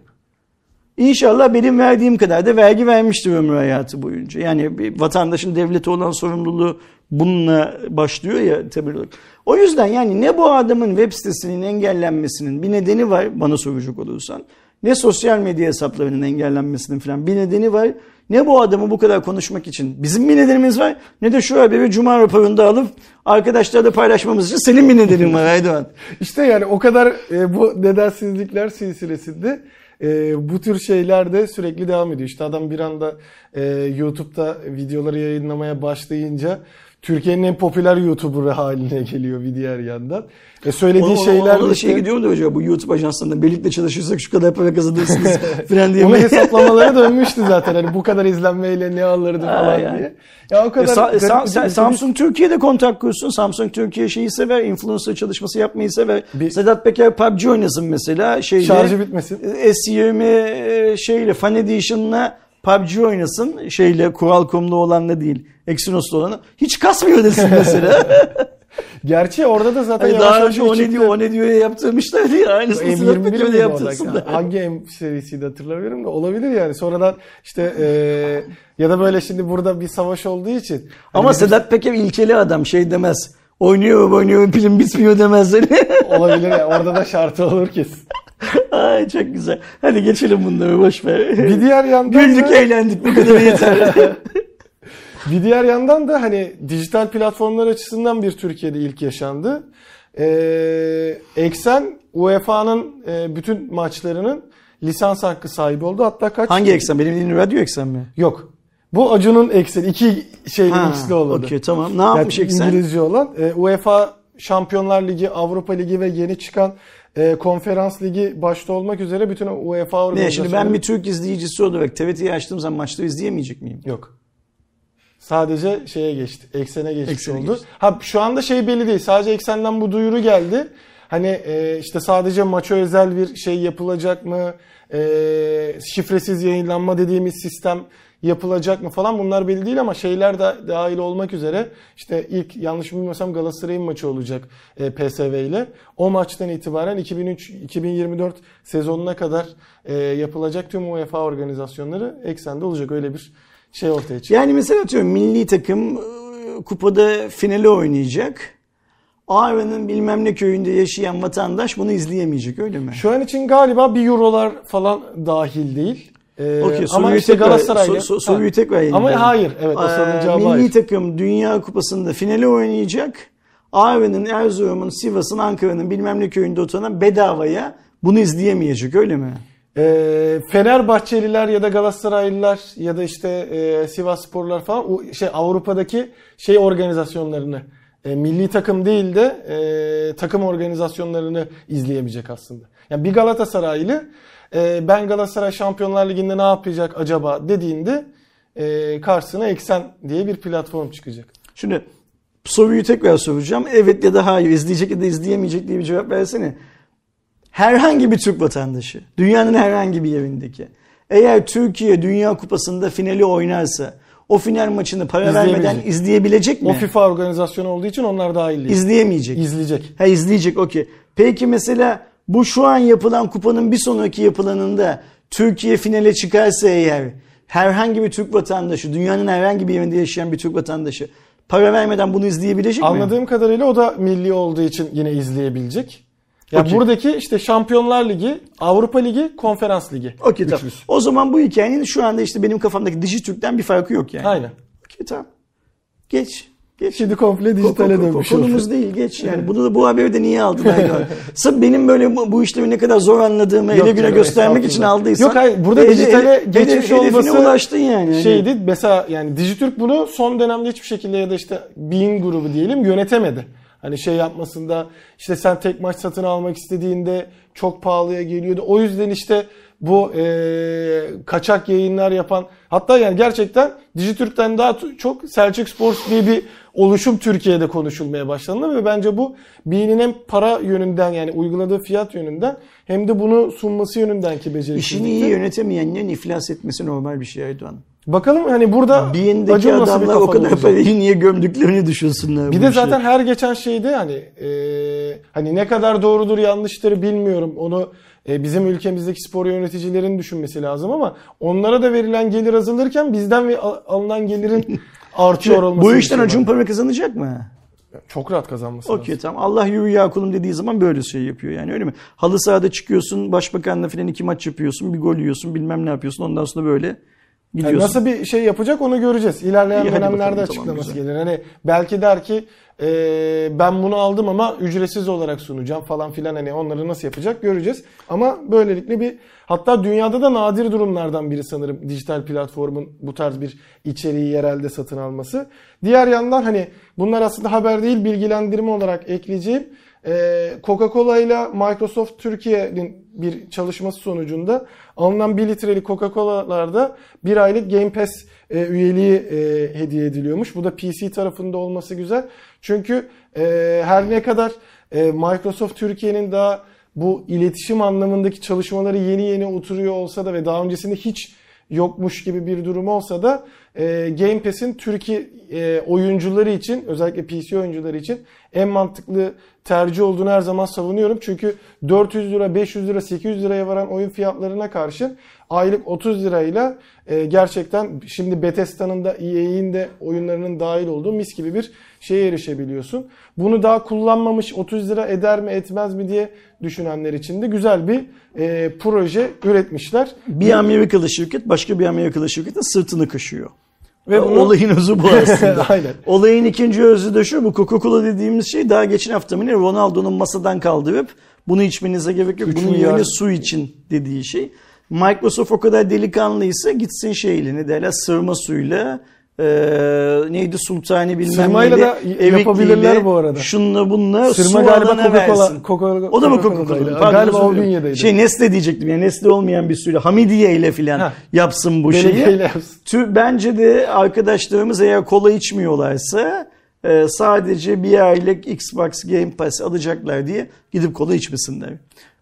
İnşallah benim verdiğim kadar da vergi vermiştir ömrü hayatı boyunca. Yani bir vatandaşın devlete olan sorumluluğu bununla başlıyor ya tabii. olarak. O yüzden yani ne bu adamın web sitesinin engellenmesinin bir nedeni var bana soracak olursan. Ne sosyal medya hesaplarının engellenmesinin falan bir nedeni var. Ne bu adamı bu kadar konuşmak için bizim bir nedenimiz var. Ne de şu haberi Cuma raporunda alıp arkadaşlarla paylaşmamız için senin bir nedenin var Aydoğan. İşte yani o kadar e, bu nedensizlikler silsilesinde e, bu tür şeyler de sürekli devam ediyor. İşte adam bir anda e, YouTube'da videoları yayınlamaya başlayınca Türkiye'nin en popüler YouTuber'ı haline geliyor bir diğer yandan. E, söylediği Ona- şeyler ona da şey gidiyor da hocam bu YouTube ajanslarında birlikte çalışırsak şu kadar para kazanırsınız falan diye. Onun hesaplamaları dönmüştü zaten. Hani bu kadar izlenmeyle ne alırdı falan yani. diye. Ya o E, kadar Sa- garip Sa- Sa- şey. Samsung Türkiye'de kontak kursun. Samsung Türkiye şeyi sever. Influencer çalışması yapmayı sever. Bir- Sedat Peker PUBG oynasın mesela. Şeyle, şarjı bitmesin. S20 e, şeyle Fan Edition'la PUBG oynasın. Şeyle Qualcomm'da olanla değil. Exynos'ta olanı. Hiç kasmıyor desin mesela. Gerçi orada da zaten Hani daha önce o ne diyor o ne diyor yaptırmışlar diye. Aynısını Sedat M21 Peker'e de yaptırsınlar. Hangi M serisiydi hatırlamıyorum da olabilir yani. Sonradan işte e, ya da böyle şimdi burada bir savaş olduğu için. Ama hani Sedat Peker ilkeli adam şey demez. Oynuyor oynuyor pilim bitmiyor demez. olabilir yani. Orada da şartı olur kesin. Ay çok güzel. Hadi geçelim bunları boş ver. Bir diğer yandan Güldük da, eğlendik bu kadar yeter. bir diğer yandan da hani dijital platformlar açısından bir Türkiye'de ilk yaşandı. Ee, Eksen UEFA'nın e, bütün maçlarının lisans hakkı sahibi oldu. Hatta kaç? Hangi eksen? Benim dediğim radyo eksen mi? Yok. Bu Acun'un ekseni. iki şeyin Ha, ikisi oldu. Okey tamam. Ne Yani yapmış eksen? İngilizce olan. E, UEFA Şampiyonlar Ligi, Avrupa Ligi ve yeni çıkan e, Konferans Ligi başta olmak üzere bütün UEFA Ne organizasyonları... şimdi ben bir Türk izleyicisi olarak TRT'yi açtığım zaman maçları izleyemeyecek miyim? Yok. Sadece şeye geçti. Eksene geçmiş Eksene oldu. geçti. Ha şu anda şey belli değil. Sadece eksenden bu duyuru geldi. Hani e, işte sadece maça özel bir şey yapılacak mı? E, şifresiz yayınlanma dediğimiz sistem yapılacak mı falan bunlar belli değil ama şeyler de dahil olmak üzere işte ilk yanlış bilmiyorsam Galatasaray'ın maçı olacak e, PSV ile. O maçtan itibaren 2003-2024 sezonuna kadar e, yapılacak tüm UEFA organizasyonları eksende olacak. Öyle bir şey ortaya çıktı. Yani mesela atıyorum milli takım e, kupada finali oynayacak. Ağrı'nın bilmem ne köyünde yaşayan vatandaş bunu izleyemeyecek öyle mi? Şu an için galiba bir eurolar falan dahil değil. Ee, ama işte Galatasaray'la... so- so- Ha. tekrar yeniden. Ama hayır. Evet o sorunun Ee, cevabı milli hayır. takım Dünya Kupası'nda finali oynayacak. Ağrı'nın, Erzurum'un, Sivas'ın, Ankara'nın bilmem ne köyünde oturan bedavaya bunu izleyemeyecek öyle mi? Ee, Fenerbahçeliler ya da Galatasaraylılar ya da işte e, Sivas Sporlar falan o şey Avrupa'daki şey organizasyonlarını e, milli takım değil de e, takım organizasyonlarını izleyemeyecek aslında. Yani bir Galatasaraylı e, ben Galatasaray Şampiyonlar Ligi'nde ne yapacak acaba dediğinde e, karşısına Eksen diye bir platform çıkacak. Şimdi soruyu tekrar soracağım. Evet ya da hayır izleyecek ya da izleyemeyecek diye bir cevap versene. Herhangi bir Türk vatandaşı, dünyanın herhangi bir yerindeki, eğer Türkiye Dünya Kupası'nda finali oynarsa o final maçını para vermeden izleyebilecek mi? O FIFA organizasyonu olduğu için onlar dahil değil. İzleyemeyecek. İzleyecek. Ha izleyecek okey. Peki mesela bu şu an yapılan kupanın bir sonraki yapılanında Türkiye finale çıkarsa eğer herhangi bir Türk vatandaşı, dünyanın herhangi bir yerinde yaşayan bir Türk vatandaşı para vermeden bunu izleyebilecek mi? Anladığım kadarıyla o da milli olduğu için yine izleyebilecek. Ya Okey. buradaki işte Şampiyonlar Ligi, Avrupa Ligi, Konferans Ligi. Okey tamam. O zaman bu hikayenin şu anda işte benim kafamdaki Dijitürk'ten bir farkı yok yani. Aynen. Okey tamam. Geç. Geç. Şimdi komple Ko- dijitale ko- ko- dönmüş oldu. Konumuz değil geç yani. Bunu da bu haberi de niye aldın? Sırf benim böyle bu, bu işlemi ne kadar zor anladığımı ele güne göstermek için aldıysan. Yok hayır burada ele- dijitale ele- geçmiş hedefine olması ulaştın yani. Hani- şeydi. Mesela yani Dijitürk bunu son dönemde hiçbir şekilde ya da işte Bein grubu diyelim yönetemedi. Hani şey yapmasında işte sen tek maç satın almak istediğinde çok pahalıya geliyordu. O yüzden işte bu e, kaçak yayınlar yapan hatta yani gerçekten Dijitürk'ten daha çok Selçuk Sports diye bir oluşum Türkiye'de konuşulmaya başlandı ve bence bu Bean'in hem para yönünden yani uyguladığı fiyat yönünden hem de bunu sunması yönünden ki beceriksizlikti. İşini iyi yönetemeyenlerin iflas etmesi normal bir şey Aydoğan. Bakalım hani burada bir adamlar o kadar parayı niye gömdüklerini düşünsünler. Bir de zaten her geçen şeyde hani e, hani ne kadar doğrudur yanlıştır bilmiyorum. Onu e, bizim ülkemizdeki spor yöneticilerin düşünmesi lazım ama onlara da verilen gelir azalırken bizden ve al- alınan gelirin artıyor olması. bu işten Acun para kazanacak mı? çok rahat kazanması Okey tamam. Allah yürü ya kulum dediği zaman böyle şey yapıyor yani öyle mi? Halı sahada çıkıyorsun, başbakanla falan iki maç yapıyorsun, bir gol yiyorsun, bilmem ne yapıyorsun. Ondan sonra böyle Yani gidiyorsun. nasıl bir şey yapacak onu göreceğiz. İlerleyen İyi, dönemlerde açıklaması tamam, gelir. Hani belki der ki e, ben bunu aldım ama ücretsiz olarak sunacağım falan filan hani onları nasıl yapacak göreceğiz. Ama böylelikle bir hatta dünyada da nadir durumlardan biri sanırım dijital platformun bu tarz bir içeriği yerelde satın alması. Diğer yandan hani bunlar aslında haber değil bilgilendirme olarak ekleyeceğim. Ee, Coca-Cola ile Microsoft Türkiye'nin bir çalışması sonucunda alınan 1 litreli Coca-Cola'larda bir aylık Game Pass e, üyeliği e, hediye ediliyormuş. Bu da PC tarafında olması güzel. Çünkü e, her ne kadar e, Microsoft Türkiye'nin daha bu iletişim anlamındaki çalışmaları yeni yeni oturuyor olsa da ve daha öncesinde hiç yokmuş gibi bir durum olsa da e, Game Pass'in Türkiye e, oyuncuları için özellikle PC oyuncuları için en mantıklı tercih olduğunu her zaman savunuyorum. Çünkü 400 lira, 500 lira, 800 liraya varan oyun fiyatlarına karşı aylık 30 lirayla e, gerçekten şimdi Bethesda'nın da EA'in de oyunlarının dahil olduğu mis gibi bir şeye erişebiliyorsun. Bunu daha kullanmamış 30 lira eder mi etmez mi diye düşünenler için de güzel bir e, proje üretmişler. Bir Amerikalı şirket başka bir Amerikalı şirketin sırtını kaşıyor. Ve bunu- Olayın özü bu aslında. Aynen. Olayın ikinci özü de şu. Bu Coca-Cola dediğimiz şey daha geçen hafta mı ne Ronaldo'nun masadan kaldırıp bunu içmenize gerek yok. Bunun yerine su için dediği şey. Microsoft o kadar delikanlıysa gitsin şeyle ne derler sırma suyla e, neydi sultani bilmem Sırmayla neyle, da yapabilirler bu arada. Şunla bununla Sırma galiba Coca-Cola. O da mı. Coca-Cola? Galiba o bünyedeydi. Şey Nestle diyecektim yani Nestle olmayan bir suyla Hamidiye ile filan yapsın bu şeyi. Tü- Bence de arkadaşlarımız eğer kola içmiyorlarsa e, sadece bir aylık Xbox Game Pass alacaklar diye gidip kola içmesinler.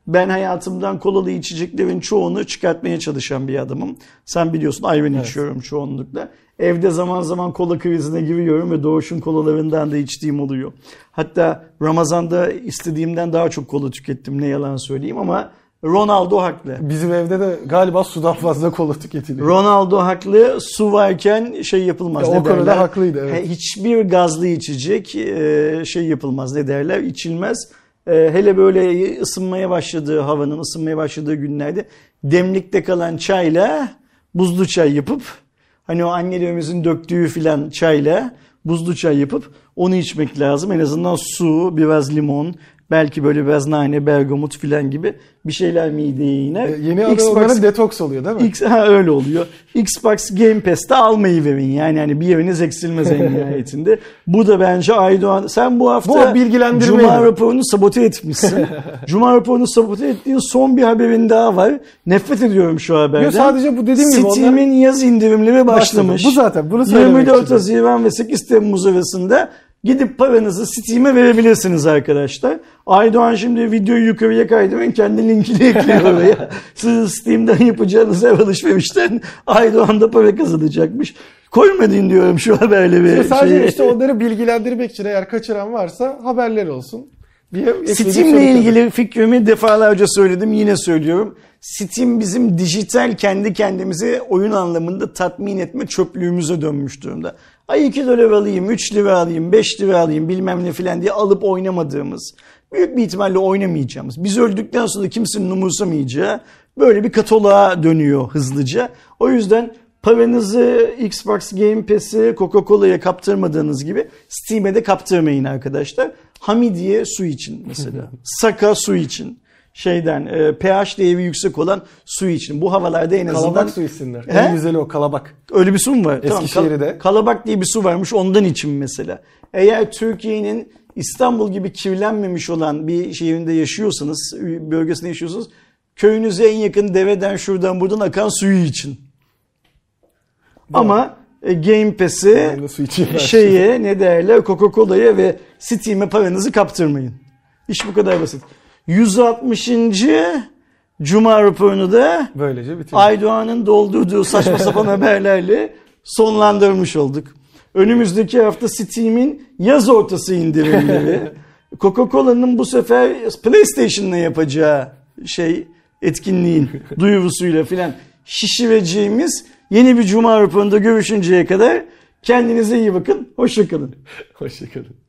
Ben hayatımdan kolalı içeceklerin çoğunu çıkartmaya çalışan bir adamım. Sen biliyorsun ayran içiyorum çoğunlukla. Evde zaman zaman kola krizine giriyorum ve Doğuş'un kolalarından da içtiğim oluyor. Hatta Ramazan'da istediğimden daha çok kola tükettim ne yalan söyleyeyim ama Ronaldo haklı. Bizim evde de galiba sudan fazla kola tüketiliyor. Ronaldo haklı. Su varken şey yapılmaz. Ya ne o konuda derler? haklıydı, evet. Hiçbir gazlı içecek e, şey yapılmaz. Ne derler? İçilmez. E, Hele böyle ısınmaya başladığı havanın ısınmaya başladığı günlerde demlikte kalan çayla buzlu çay yapıp hani o annelerimizin döktüğü filan çayla buzlu çay yapıp onu içmek lazım. En azından su, biraz limon, belki böyle biraz nane, bergamot filan gibi bir şeyler mideye iner. E, Yeni adı Xbox- onların detoks oluyor değil mi? X, ha öyle oluyor. Xbox Game Pass'te almayı verin. Yani hani bir yeriniz eksilmez en nihayetinde. Bu da bence Aydoğan. Sen bu hafta Bu bilgilendirmeydi. Cuma raporunu sabote etmişsin. Cuma raporunu sabote ettiğin son bir haberin daha var. Nefret ediyorum şu haberden. Yo, sadece bu dediğim gibi Steam'in yaz indirimleri başlamış. Başladı. Bu zaten, bunu söylemek 24 istedim. Haziran ve 8 Temmuz arasında gidip paranızı Steam'e verebilirsiniz arkadaşlar. Aydoğan şimdi videoyu yukarıya kaydırın kendi linkini ekliyor oraya. Siz Steam'den yapacağınız ev alışverişten Aydoğan da para kazanacakmış. Koymadın diyorum şu haberleri. İşte sadece işte onları bilgilendirmek için eğer kaçıran varsa haberler olsun. Steam'le ilgili fikrimi defalarca söyledim yine söylüyorum. Steam bizim dijital kendi kendimizi oyun anlamında tatmin etme çöplüğümüze dönmüş durumda. Ay 2 dolar alayım, 3 lira alayım, 5 lira alayım bilmem ne filan diye alıp oynamadığımız, büyük bir ihtimalle oynamayacağımız, biz öldükten sonra kimsenin umursamayacağı böyle bir kataloğa dönüyor hızlıca. O yüzden paranızı Xbox Game Pass'i Coca-Cola'ya kaptırmadığınız gibi Steam'e de kaptırmayın arkadaşlar. Hamidiye su için mesela. Saka su için. Şeyden e, pH değeri yüksek olan su için. Bu havalarda en azından Kalabak su içsinler. He? En güzeli o kalabak. öyle bir su mu var? Eskişehir'de. kal- kalabak diye bir su varmış ondan için mesela. Eğer Türkiye'nin İstanbul gibi kirlenmemiş olan bir şehrinde yaşıyorsanız, bölgesinde yaşıyorsanız köyünüze en yakın deveden şuradan buradan akan suyu için. Ama e, Game Pass'i şeye ne derler Coca-Cola'ya ve Steam'e paranızı kaptırmayın. İş bu kadar basit. 160. Cuma raporunu da Böylece bitirdik. Aydoğan'ın doldurduğu saçma sapan haberlerle sonlandırmış olduk. Önümüzdeki hafta Steam'in yaz ortası indirimleri, Coca-Cola'nın bu sefer PlayStation'la yapacağı şey etkinliğin duyurusuyla filan şişireceğimiz yeni bir Cuma raporunda görüşünceye kadar kendinize iyi bakın. Hoşçakalın. Hoşçakalın.